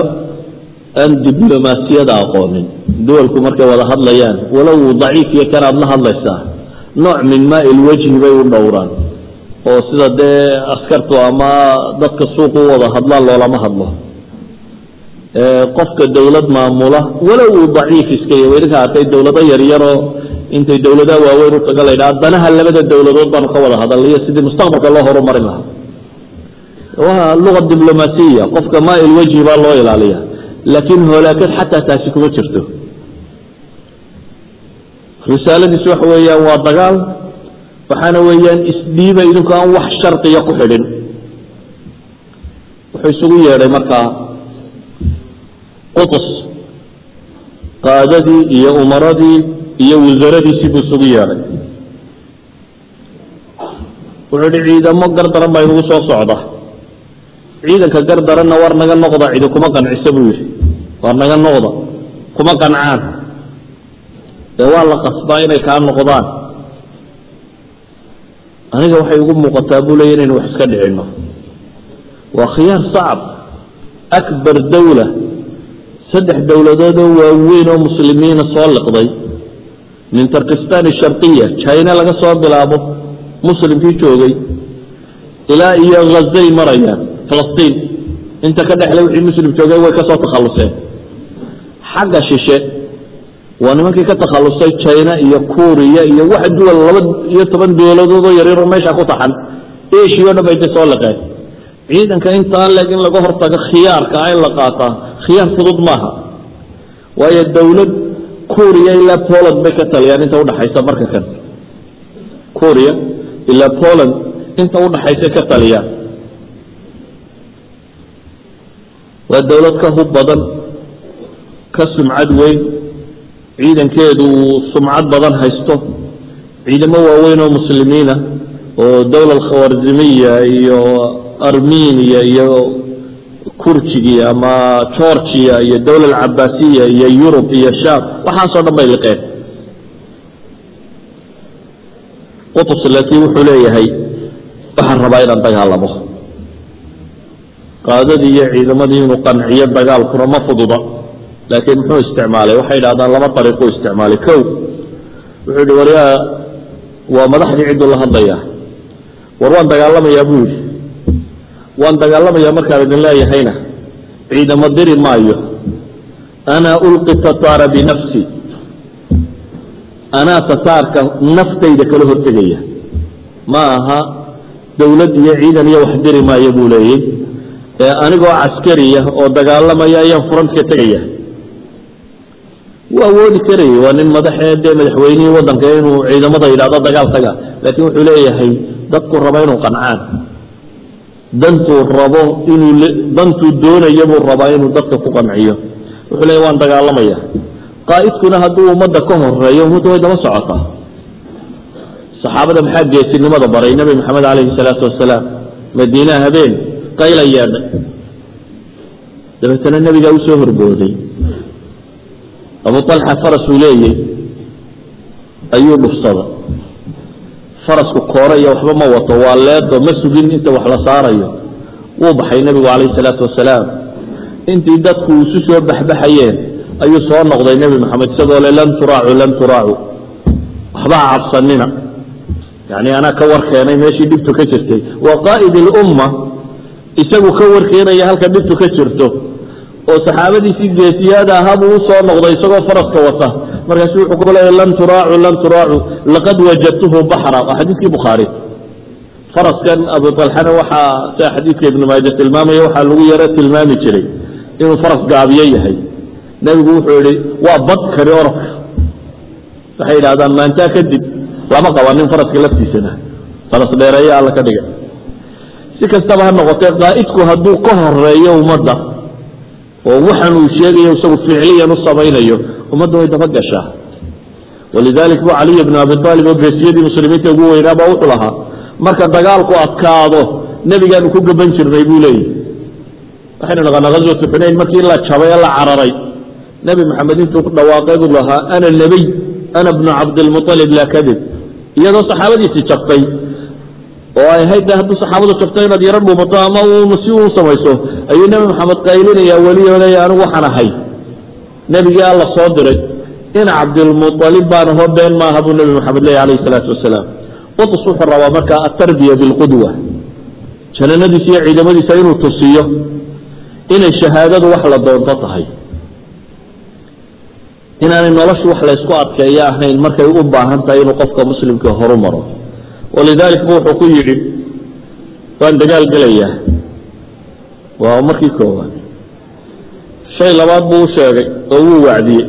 aan diblomaasiyada aqoonin. Duwalku markay wada hadlayaan walow daciif iyo kanaad la hadlaysaa. Nooc min maa ilwajhi bay u dhowraan. Oo sida dee askartu ama dadka suuqu u wada hadlaan loolama hadlo. Qofka dowlad maamula walow uu daciif iska yahy idinka arkay dowlado yaryaroo intay dowladaha waaweyn u danaha labada dowladood baanu ka wada hadalnaiyo sidii mustaqbalka loo horumarin lahaa. Waa luga diblomaasiya qofka maa ilwajhi baa loo ilaaliya laakiin hoolaakad xataa taasi kuma jirto. Risaaladiis waxa weeyaan waa dagaal waxaana weeyaan isdhiiba idinku aan wax shardiya ku xidhin. Wuxuu isugu yeedhay markaa qutus qaadadii iyo umaradii iyo wasaradiisii buu isugu yeedhay wuxuu idhi ciidamo gardaran baa inugu soo socda. Ciidanka gardaranna war naga noqda cidi kuma qancisa buu yidhi. War naga noqda kuma qancaan. Dee waa la qasbaa inay kaa noqdaan. Aniga waxay ugu muuqataa buu leeya inaynu wax iska dhicinno waa khiyaar sacab. Akbar dawla. Saddex dowladoodoo waaweyn oo muslimiina soo liqday min tarkistan sharqiya china laga soo bilaabo muslimkii joogay ilaa iyo hazay marayaan falastiin inta ka dhexle wixii muslim joogay way ka soo takhalluseen. Xagga shishe waa nimankii ka takhallusay china iyo kuuriya iyo wax duwal laba iyo toban dowladoodoo yaryaroo meesha ku taxan. Eshiya o dhan ba intay soo liqeen. Ciidanka intaa leeg in laga hortago khiyaarka in la qaataa khiyaar fudud maaha. Waayo dowlad kuuriya ilaa poland bay ka taliyaan inta udhaxaysa marka kan. Kuuriya ilaa poland inta udhaxaysa ka taliyaan waa dowlad ka hub badan ka sumcad weyn. Ciidankeedu sumcad badan haysto. Ciidamo waaweyn oo muslimiina oo dowla alkhawarzimiya iyo armeniya iyo kurjigi ama georgiya iyo dowla alcabaasiya iyo yurub iyo sham waxaasoo dhan bay liqeen qutus laakiin wuxuu leeyahay waxaan rabaa inaan dagaalamo. Qaadadii iyo ciidamadii inuu qanciyo dagaalkuna ma fududa. Laakiin muxuu isticmaalay? Waxay idhahdaan laba ariiquu isticmaalay. Kow wuxuu yihi waryaa waa madaxdii cidduu la hadlayaa. War waan dagaalamayaa buu yidhi waan dagaalamayaa markaan idin leeyahayna. Ciidamo diri maayo. Ana ulqi tataara binafsi anaa tataarka naftayda kala hortegaya. Ma aha dowlad iyo ciidan iyo wax diri maayo buu leeyey ee anigoo caskariya oo dagaalamaya ayaan furantka tegaya. Wuu awoodi karayay waa nin madaxee dee madaxweynihii waddanka inuu ciidamada yidhahdo dagaal taga laakiin wuxuu leeyahay dadku rabo inuu qancaan dantuu rabo inuu dantuu doonaya buu rabaa inuu dadka ku qanciyo. Wuxuu leeyahy waan dagaalamaya. Qaa'idkuna hadduu ummadda ka horeeyo ummadda way daba socotaa. Saxaabada maxaa geesinimada baray? Nebi maxamed calayhi salaatu wasalaam madiinaha habeen qayla yeedhay dabeetana nebigaa u soo horbooday. Abu alxa farasuu leeyey ayuu dhufsada farasku koore iyo waxba ma wato waa leedo ma sugin inta wax la saarayo. Wuu baxay nebigu calayhi salaatu wasalaam. Intii dadku isu soo baxbaxayeen ayuu soo noqday nebi maxamed isagoo le lam turaacu lam turaacu. Waxba ha cabsanina. Yani anaa ka war keenay meeshii dhibtu ka jirtay. Waa qaa'id ilumma isagu ka warkeenaya halka dhibtu ka jirto. Oo saxaabadiisii geesiyaada ahaa buu soo noqday isagoo faraska wata markaasu wuxuu ku leeya lan turaacu lan turaacu laqad wajadtuhu baxra. Waa xadiiskii bukhaari faraskan abu talxana waxaa sida xadiidka ibnu maaja tilmaamaya waxaa lagu yaro tilmaami jiray inuu faras gaabiyo yahay. Nebigu wuxuu yihi waa bad kari orodka waxay yidhahdaan maantaa kadib lama qaba nin faraska laftiisana. Faras dheereeya alla ka dhiga. Si kastaba ha noqotee qaa'idku hadduu ka horeeyo ummadda oo waxan uu sheegayo isagu ficliyan u samaynayo ummadda way daba gashaa. Walidalik bu caliy bn abi aalib oo geesiyadii muslimiinta ugu weynaa baa wuxuu lahaa marka dagaalku adkaado nebigaanu ku gaban jirnay buu leeyahy waxaynu naqaanaa ghaswatu xunayn markii la jabay ee la cararay. Nebi maxamed intuu ku dhawaaqay buu lahaa ana nebiy ana bnu cabdilmualib laa kadib. Iyadoo saxaabadiisii jabtay oo ay ahayd hadduu saxaabadu jabto inaad yaro dhuumato ama si uu samayso. Ayuu nebi maxamed qaylinayaa weliyo leeya anigu waxaan ahay nebigii alla soo diray in cabdilmualib baan aho been maaha buu nebi maxamed leeya alayh salaatu wasalaam. Qutus wuxuu rabaa markaa atarbiya bilqudwa jananadiisa iyo ciidamadiisa inuu tusiyo inay shahaadadu wax la doonto tahay. Inaanay noloshu wax laysku adkeeyo ahayn markay u baahan tahay inuu qofka muslimka horu maro walidalik bu wuxuu ku yidhi waan dagaal gelayaa. Waa markii koowaad shay labaad buu u sheegay oo wuu wacdiyey.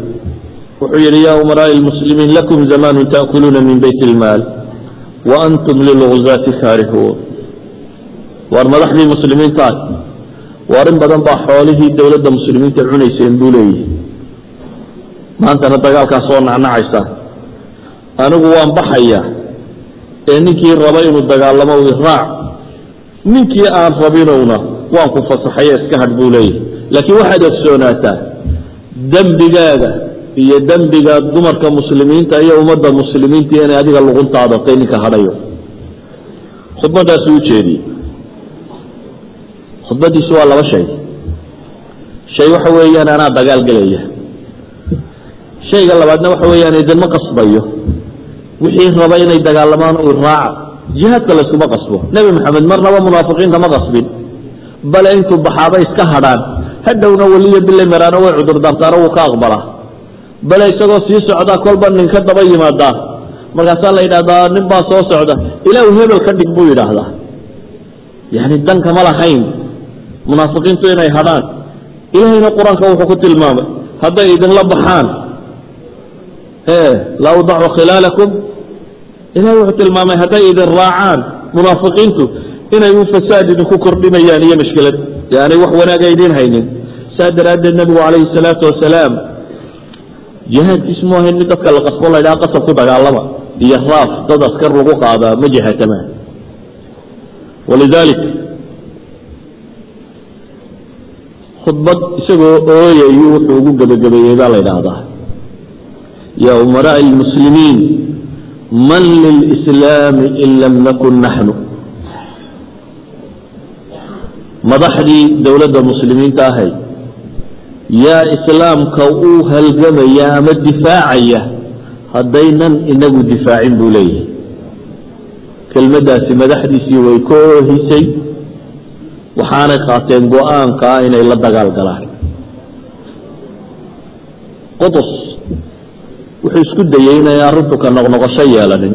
Wuxuu yidhi yaa umaraa'i اlmuslimiin lakum zamaanun ta'kuluuna min beyt ilmaal wa antum lilgzaati kaarihuun waar madaxdii muslimiintaah waar in badan baa xoolihii dowladda muslimiinta cunayseen buu leeyihi maantana dagaalkaas oo nacnacaysaa anigu waan baxayaa ee ninkii raba inuu dagaalamo iraac ninkii aan rabinowna waan ku fasaxaye iska hadh buu leeyahi laakiin waxaad ogsoonaataa dembigaaga iyo dembiga dumarka muslimiinta iyo ummadda muslimiinta inay adiga luguntaadatay ninka hadhayo. Khudbadaasuu ujeediyey khudbadiisu waa laba shay. Shay waxa weeyaan anaa dagaal gelaya. Shayga labaadna waxa weeyaan idinma qasbayo. Wixii raba inay dagaalamaan u raaca jihaadka layskuma qasbo. Nebi maxamed marnaba munaafiqiinta ma qasbin. Bale intuu baxaaba iska hadhaan hadhowna weliyo bile maraano way cudurdaartaano wuu ka aqbalaa bale isagoo sii socdaa kolba ninka daba yimaadaa markaasaa la yidhahdaa nin baa soo socda. Ilaahu hebel ka dhig buu yidhaahdaa. Yani dankama lahayn. Munaafiqiintu inay hadhaan. Ilaahayna qur'aanka wuxuu ku tilmaamay hadday idinla baxaan. La awdacu khilaalakum. Ilahay wuxuu tilmaamay hadday idin raacaan munaafiqiintu inay u fasaad idinku kordhinayaan iyo mashkilad yaani wax wanaaga idiin haynin. Saa daraaddeed nabigu calayhi salaatu wasalaam jihaadkiis mu ahayn mid dadka la qasbo laydhaha qasab ku dagaalama. Iyo raaf dad askar lagu qaadaa ma jihatamaa walidaalik khudbad isagoo ooyayu wuxuu ugu gebagabeeyey baa la ydhaahdaa ya umaraa اlmuslimiin man lilslaami in lam nakun naxnu? Madaxdii dowladda muslimiinta ahayd yaa islaamka u halgamaya ama difaacaya haddaynan inagu difaacin buu leeyahay. Kelmaddaasi madaxdiisii way ka oohisay waxaanay qaateen go'aanka ah inay la dagaal galaan. Qutus wuxuu isku dayey inay arrintu ka noqnoqosho yeelanin.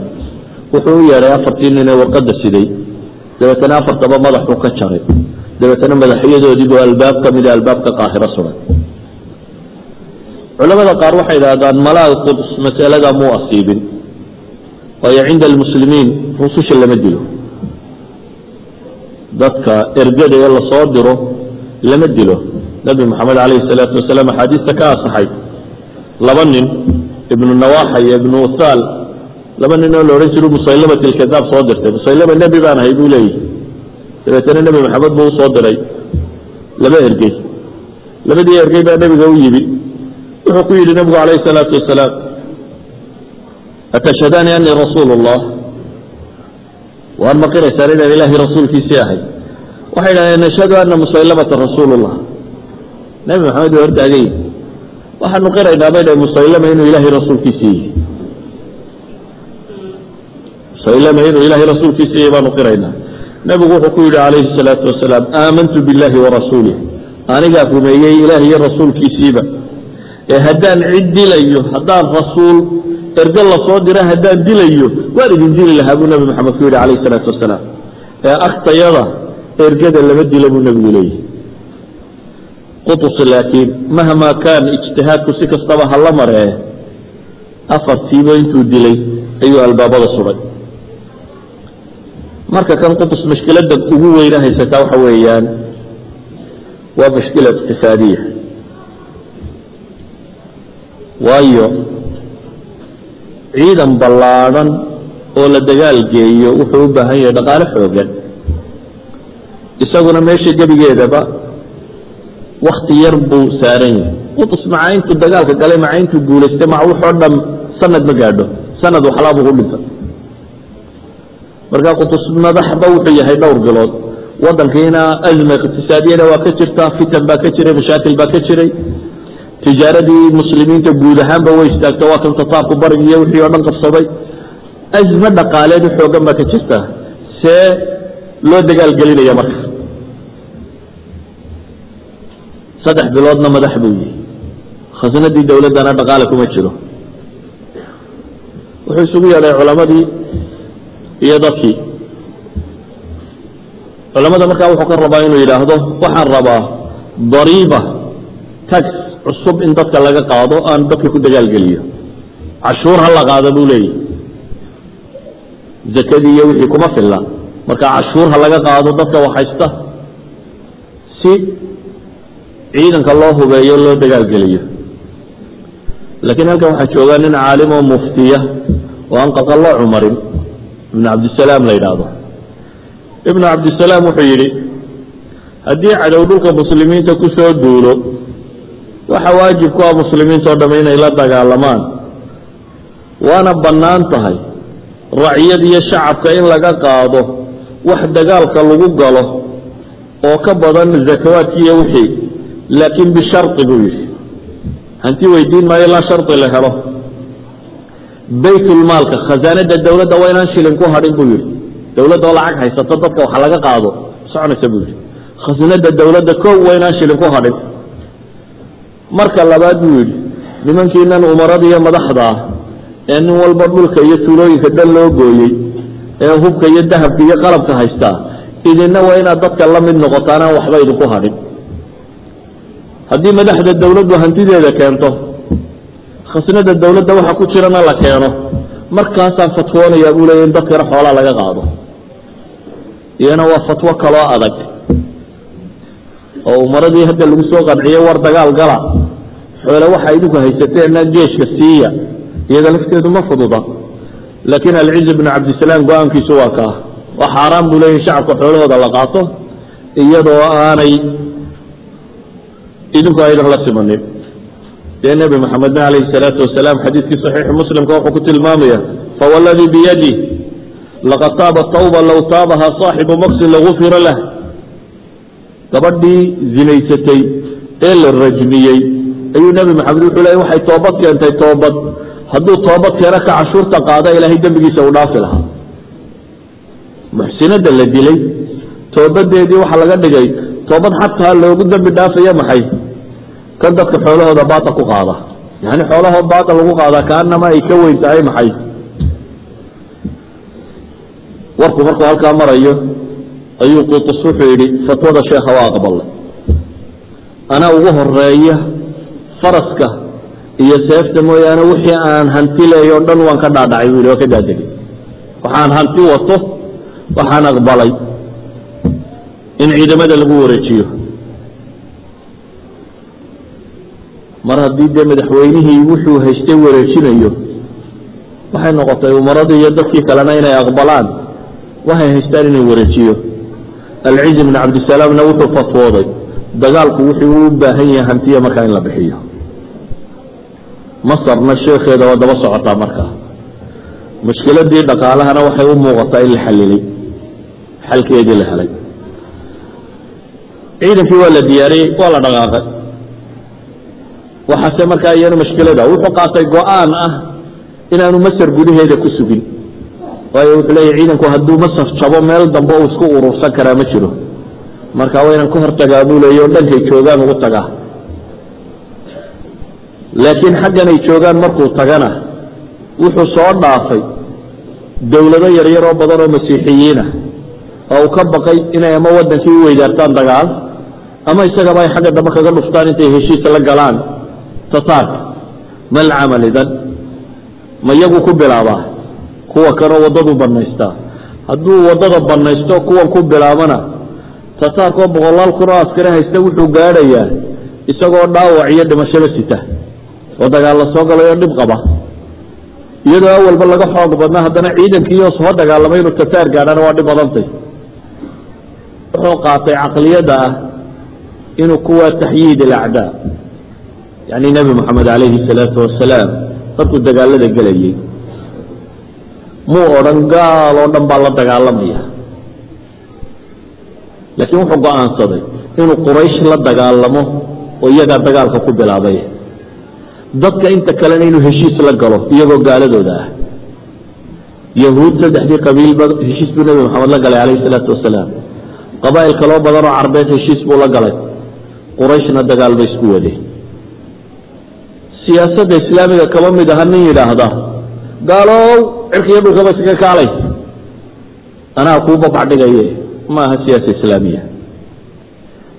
Wuxuu u yeedhay afartii nin ee warqadda siday dabeetana afartaba madaxuu ka jaray dabeetana madaxyadoodii buu albaab ka mida albaabka qaahiro suray culamada qaar waxay idhahdaan malaa quds masalada muu asiibin waayo cinda almuslimiin rususha lama dilo. Dadka ergada ee la soo diro lama dilo. Nebi moxamed calayhi salaatu wasalaam axaadiista ka asaxay laba nin ibnu nawaaxa iyo ibnu usaal laba nin oo la odhan jiru musaylamat ilkadaab soo dirtay. Musaylama nebi baan ahay buu leeyahy dabeetana nebi maxamed buu u soo diray laba ergey labadii ergey baa nebiga u yimi. Wuxuu ku yidhi nebigu calayhi salaatu wasalaam atashhadaani anii rasuulu اllah waan maqiraysaan inaan ilaahay rasuulkiisii ahay. Waxay idhahdeen nashhadu ana musaylamata rasuulu اllah nebi maxamed waa hortaagay. Waxaanu qiraynaa bay dhahay musaylama inuu ilaahay rasuulkiisii yihi musaylama inuu ilaahay rasuulkiisii yahy baanu qiraynaa nebigu wuxuu ku yidhi calayhi الsalaatu wasalaam aamantu biاllahi warasuulih anigaa rumeeyey ilaah iyo rasuulkiisiiba ee haddaan cid dilayo haddaan rasuul ergo lasoo dira haddaan dilayo waan idin dili lahaa buu nebi maxamed ku yidhi calayh الsalaatu wasalaam ee agtayada ergada lama dila buu nebigu leeyahy qutus laakiin mahmaa kaan ijtihaadku si kastaba hala maree afartiiba intuu dilay ayuu albaabada suray marka kan qutus mashkiladda ugu weyna haysataa waxa weeyaan waa mashkila iqtisaadiya waayo ciidan ballaadhan oo la dagaal geeyo wuxuu u baahan yahay dhaqaale xoogan. Isaguna meesha gebigeedaba wakti yar buu saaran yahay. Qutus maca intuu dagaalka galay maca intuu guulaystay maca wuxoo dham sanad ma gaadho sanad waxlaabuu ku dhinta marka qutus madaxba wuxuu yahay dhowr bilood. Waddankiina azma iqtisaadiyana waa ka jirta fitan baa ka jiray mashaakil baa ka jiray. Tijaaradii muslimiinta guud ahaanba way istaagta waa kan tataarku barig iyo wixii oo dhan qabsaday azmo dhaqaaleed xoogan baa ka jirta see loo dagaalgelinaya marka. Saddex biloodna madax buu yihi khasnadii dowladdana dhaqaale kuma jiro. Wuxuu isugu yeedhay culamadii iyo dadkii. Culamada markaa wuxuu ka rabaa inuu yidhaahdo waxaan rabaa dariiba tax cusub in dadka laga qaado aan dadka ku dagaalgeliyo cashuur ha la qaado buu leeyahy zakadii iyo wixii kuma filla. Marka cashuur ha laga qaado dadka waxhaysta si ciidanka loo hubeeyo loo dagaalgeliyo laakiin halkan waxaa joogaa nin caalim oo muftiya oo aan qaqaloo cumarin ibnu cabdisalaam la yidhaahdo. Ibnu cabdisalaam wuxuu yidhi haddii cadow dhulka muslimiinta ku soo duulo waxa waajib ku ah muslimiinta oo dhamme inay la dagaalamaan. Waana bannaan tahay raciyad iyo shacabka in laga qaado wax dagaalka lagu galo oo ka badan zakawaadki iyo wixii laakiin bishardi buu yidhi. Hanti weydiin maayo ilaa shardi la helo baytulmaalka khasaanada dowladda waa inaan shilin ku hadhin buu yidhi. Dowladda oo lacag haysato dadka wax laga qaado soconaysa buu yidhi. Khasnada dowladda kow waa inaan shilin ku hadhin. Marka labaad buu yidhi nimankiinan umarada iyo madaxda ah ee nin walba dhulka iyo tuulooyinka dhan loo gooyey ee hubka iyo dahabka iyo qalabka haystaa idinna waa inaad dadka la mid noqotaan aan waxba idinku hadhin. Haddii madaxda dowladdu hantideeda keento khasnada dowladda waxa ku jirana la keeno. Markaasaan fatwoonayaa buu leeya in dadka yar xoolaa laga qaado. Iyana waa fatwo kaloo adag. Oo umaradii hadda lagu soo qanciye war dagaal gala. Xoole waxa idinku haysateenna geeshka siiya. Iyada lafteedu ma fududa. Laakiin alciz bnu cabdisalaam go'aankiisu waa kaa waa xaaraan buu leeyahy shacabka xoolahooda la qaato iyadoo aanay idinku aydan la simanin dee nebi maxamedna calayhi salaatu wasalaam xadiidkii saxiixi muslimka wuxuu ku tilmaamaya fawaladii biyadi laqad taaba tawba low taabaha saaxibu maksin lagufira lah. Gabadhii zinaysatay ee la rajmiyey ayuu nebi maxamed wuxuu leey waxay toobad keentay toobad. Hadduu toobad keeno ka cashuurta qaada ilaahay dembigiisa uu dhaafi lahaa. Muxsinadda la dilay toobadeedii waxaa laga dhigay toobad xataa loogu dembi dhaafaya maxay kan dadka xoolahooda baata ku qaada. Yani xoolahoo baata lagu qaada kaanama ay ka weyn tahay maxay? Warku markuu halkaa marayo ayuu qutus wuxuu yidhi fatwada sheekha waa aqbalay anaa ugu horreeya faraska iyo seefta mooyaane wixii aan hanti leeyo o dhan waan ka dhaadhacay buu yidhi waa ka daadegay waxaan hanti wato waxaan aqbalay. In ciidamada lagu wareejiyo mar haddii dee madaxweynihii wuxuu haystay wareejinayo waxay noqotay umaradii iyo dadkii kalena inay aqbalaan waxay haystaan inay wareejiyo. Alciz bn cabdisalaamna wuxuu fatwooday dagaalku wuxuu u baahan yahay hantiya markaa in la bixiyo. Masarna sheekeeda waa daba socotaa markaa mushkiladii dhaqaalahana waxay u muuqataa in la xalilay xalkeedii la helay. Ciidankii waa la diyaariyey waa la dhaqaaqay waxaase markaa iyana mashkilada wuxuu qaatay go'aan ah inaanu masar gudaheeda ku sugin. Waayo wuxuu leeyahy ciidanku hadduu masaf jabo meel dambe uu isku urursan karaa ma jiro. Marka waa inaan ka hortagaa buu leeya o dhankay joogaan ugu tagaa. Laakiin xaggan ay joogaan markuu tagana wuxuu soo dhaafay dowlado yaryar oo badan oo masiixiyiina oo uu ka baqay inay ama waddankii u weydaartaan dagaal ama isagaba ay xagga dambe kaga dhuftaan intay heshiis la galaan tataarka mal camal idan? Ma iyagu ku bilaabaa kuwa kanoo waddadu bannaystaa? Hadduu waddada bannaysto kuwan ku bilaabana tataarkoo boqolaal kun oo askari haysta wuxuu gaadhayaa isagoo dhaawac iyo dhimashaba sita. Oo dagaal la soo galay oo dhib qaba. Iyadoo awalba laga xoog badnaa haddana ciidankiioo soo dagaalamay inuu tataar gaadhana waa dhib badantay. Wuxuu qaatay caqliyadda ah inuu kuwa taxyiid alacdaa yacni nebi moxamed calayhi salaatu wasalaam markuu dagaalada gelayey muu odhan gaal oo dhan baa la dagaalamaya. Laakiin wuxuu go'aansaday inuu quraysh la dagaalamo oo iyagaa dagaalka ku bilaabay. Dadka inta kalena inuu heshiis la galo iyagoo gaaladooda ah. Yahuud saddexdii qabiilba heshiis buu nebi moxamed la galay calayhi salaatu wasalaam qabaa'il kaloo badan oo carbeed heshiis buu la galay. Qurayshna dagaal bay isku wadeen siyaasadda islaamiga kaba mid aha nin yidhaahda gaalow cirkiiyo dhulkaba iskaga kaalay. Anaa kuu babacdhigaye ma aha siyaasa islaamiya.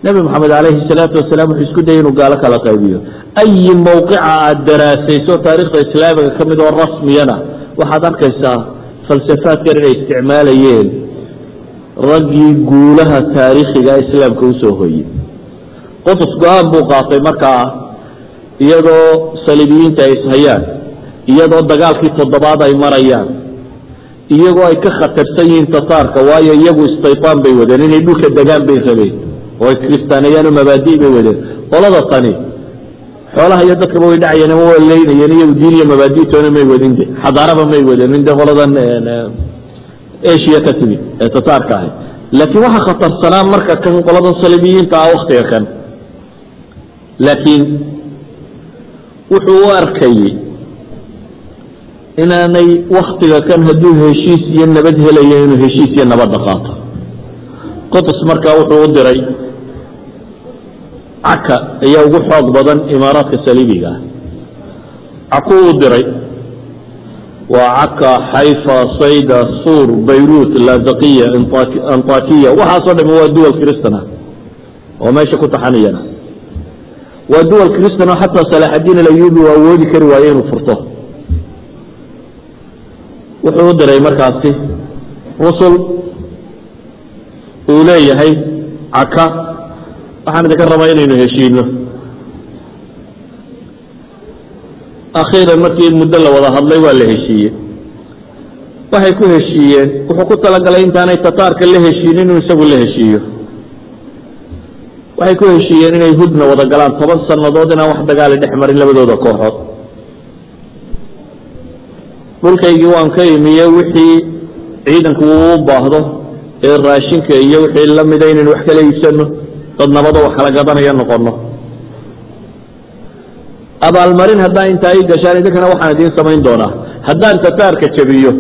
Nebi moxamed calayhi salaatu wasalaam wuxuu isku dayay inuu gaalo kala qaybiyo. Ayi mawqica aad daraasayso taariikhda islaamiga ka mid oo rasmiyana waxaad arkaysaa falsafaadkan inay isticmaalayeen raggii guulaha taariikhiga islaamka u soo hoyey qotos go'aan buu qaatay markaa iyadoo saliibiyiinta ay ishayaan iyadoo dagaalkii toddobaad ay marayaan iyagoo ay ka khatarsan yihiin tataarka waayo iyagu istaytaan bay wadeen inay dhulka degaan bay rabeen oo ay kiristaaneeyaan oo mabaadi' bay wadeen. Qolada tani xoolaha iyo dadkaba way dhacayeen ama waa leynayeen iyagu diin iyo mabaadi'toona may wadin de xadaaraba may wadeen inde qoladan asia ka timid ee tataarka ahay laakiin waxaa khatarsanaa marka kan qoladan saliibiyiinta ah waktiga kan. Laakiin wuxuu u arkayey inaanay waktiga kan hadduu heshiis iyo nabad helayo inuu heshiis iyo nabadda qaato qotos markaa wuxuu u diray caka ayaa ugu xoog badan imaaraadka saliibiga ah. Caku u diray waa caka xayfa sayda suur bayruut lazaqiya antakiya waxaasoo dhami waa duwal kristan oo meesha ku taxaniyana waa duwal kristan oo xataa salaaxadiin alayubi uu awoodi kari waaye inuu furto. Wuxuu u diray markaasi rusul uu leeyahay caka waxaan idinka rabaa inaynu heshiino akhiiran markii muddo la wada hadlay waa la heshiiyey. Waxay ku heshiiyeen wuxuu ku talagalay intaanay tataarka la heshiin inuu isagu la heshiiyo waxay ku heshiiyeen inay hudna wada galaan toban sannadood inaan wax dagaali dhex marin labadooda kooxood dhulkaygii waan ka imiye wixii ciidanku uu baahdo ee raashinka iyo wixii la mida inaynu wax kala iibsano dad nabado wax kala gadanaya noqono abaalmarin haddaa intaa ii gashaan idinkana waxaan idiin samayn doonaa. Haddaan tataarka jabiyo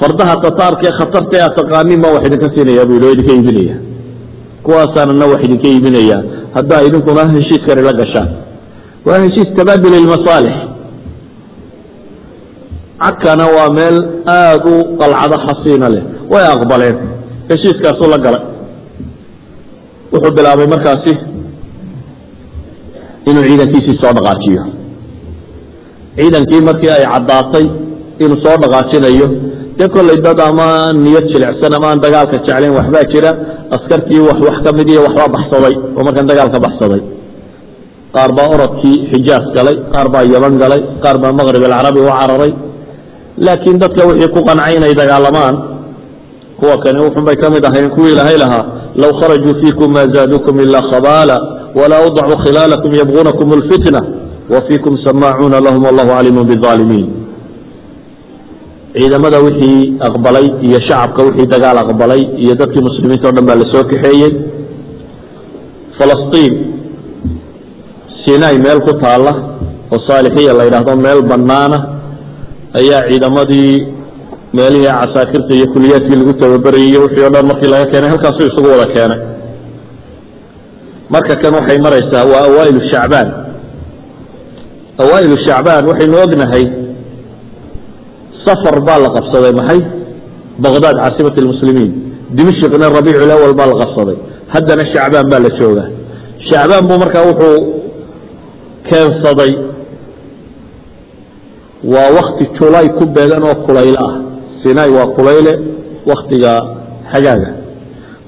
fardaha tataarka ee khatarta ee aad taqaanin baan wax idinka siinaya buu oo idinka iibinaya kuwaasaanana wax idinka iibinaya. Haddaa idinkuna heshiis kani la gashaan. Waa heshiis tabaadul ilmasaalix cagkana waa meel aada u qalcado xasiina leh. Way aqbaleen. Heshiiskaasuu la galay. Wuxuu bilaabay markaasi inuu ciidankiisii soo dhaqaajiyo. Ciidankii markii ay caddaatay inuu soo dhaqaajinayo dee kollay dad ama niyad jilicsan ama dagaalka jeclayn waxbaa jira. Askartii wax ka mid waxbaa baxsaday. Oo markan dagaalka baxsaday. Qaar baa orodkii xijaas galay qaar baa yaman galay qaar baa maqrib alcarabi u cararay. Laakiin dadka wixii ku qancay inay dagaalamaan kuwa kani wuxun bay ka mid ahayn kuwii ilahay lahaa low kharajuu fiikum ma zaaduukum ilaa khabaala walaa awdacuu khilaalakum yabguunakum اlfitna wa fiikum samaacuuna lahum wallahu caliimu biaalimiin ciidamada wixii aqbalay iyo shacabka wixii dagaal aqbalay iyo dadkii muslimiinta o dhan baa la soo kaxeeyey. Falastiin sinai meel ku taalla oo saalixiya la yidhaahdo meel bannaana ayaa ciidamadii meelihii casaakirta iyo kuliyaadkii lagu tababerayay iyo wixii o dhan markii laga keenay halkaasuu isugu wada keenay. Marka kan waxay maraysaa waa awaa'ilu shacbaan. Awaa'ilu shacbaan waxaynu ognahay safar baa la qabsaday maxay baqdaad caasimat almuslimiin dimashqna rabiicu lawal baa la qabsaday haddana shacbaan baa la joogaa shacbaan buu markaa wuxuu keensaday waa wakti julay ku beegan oo kulayl ah sinai waa kulayle waktiga xagaaga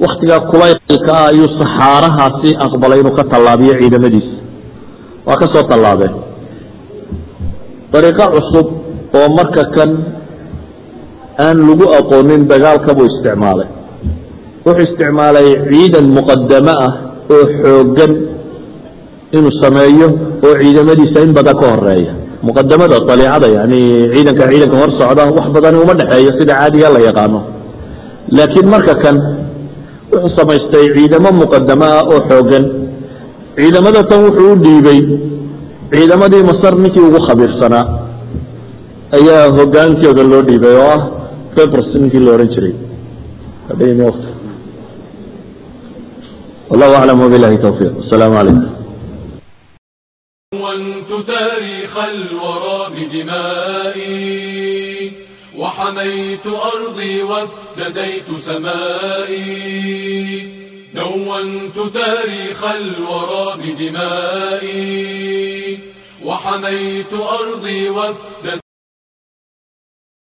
waktigaa kulaylka ah ayuu saxaarahaasi aqbalay inuu ka tallaabiyo ciidamadiisa waa ka soo tallaabeen dariiqo cusub oo marka kan aan lagu aqoonin dagaalka buu isticmaalay. Wuxuu isticmaalay ciidan muqadamo ah oo xooggan inuu sameeyo oo ciidamadiisa in badan ka horreeya muqadamada aliicada yani ciidanka ciidanka hor socda wax badani uma dhexeeyo sida caadiga la yaqaano. Laakiin marka kan wuxuu samaystay ciidamo muqadamo ah oo xooggan. Ciidamada tan wuxuu u dhiibay ciidamadii masar ninkii ugu khabiirsanaa ayaa hogaankooda loo dhiibay oo ah febrs ninkii la odhan jiray. Wallahu aclam wbilahi towfiiq asalaamu calaykum ونت تاريخ الورى بدمائي وحميت أرضي وافتديت سمائي دونت تاريخ الورى بدمائي وحميت أرضي وافتديت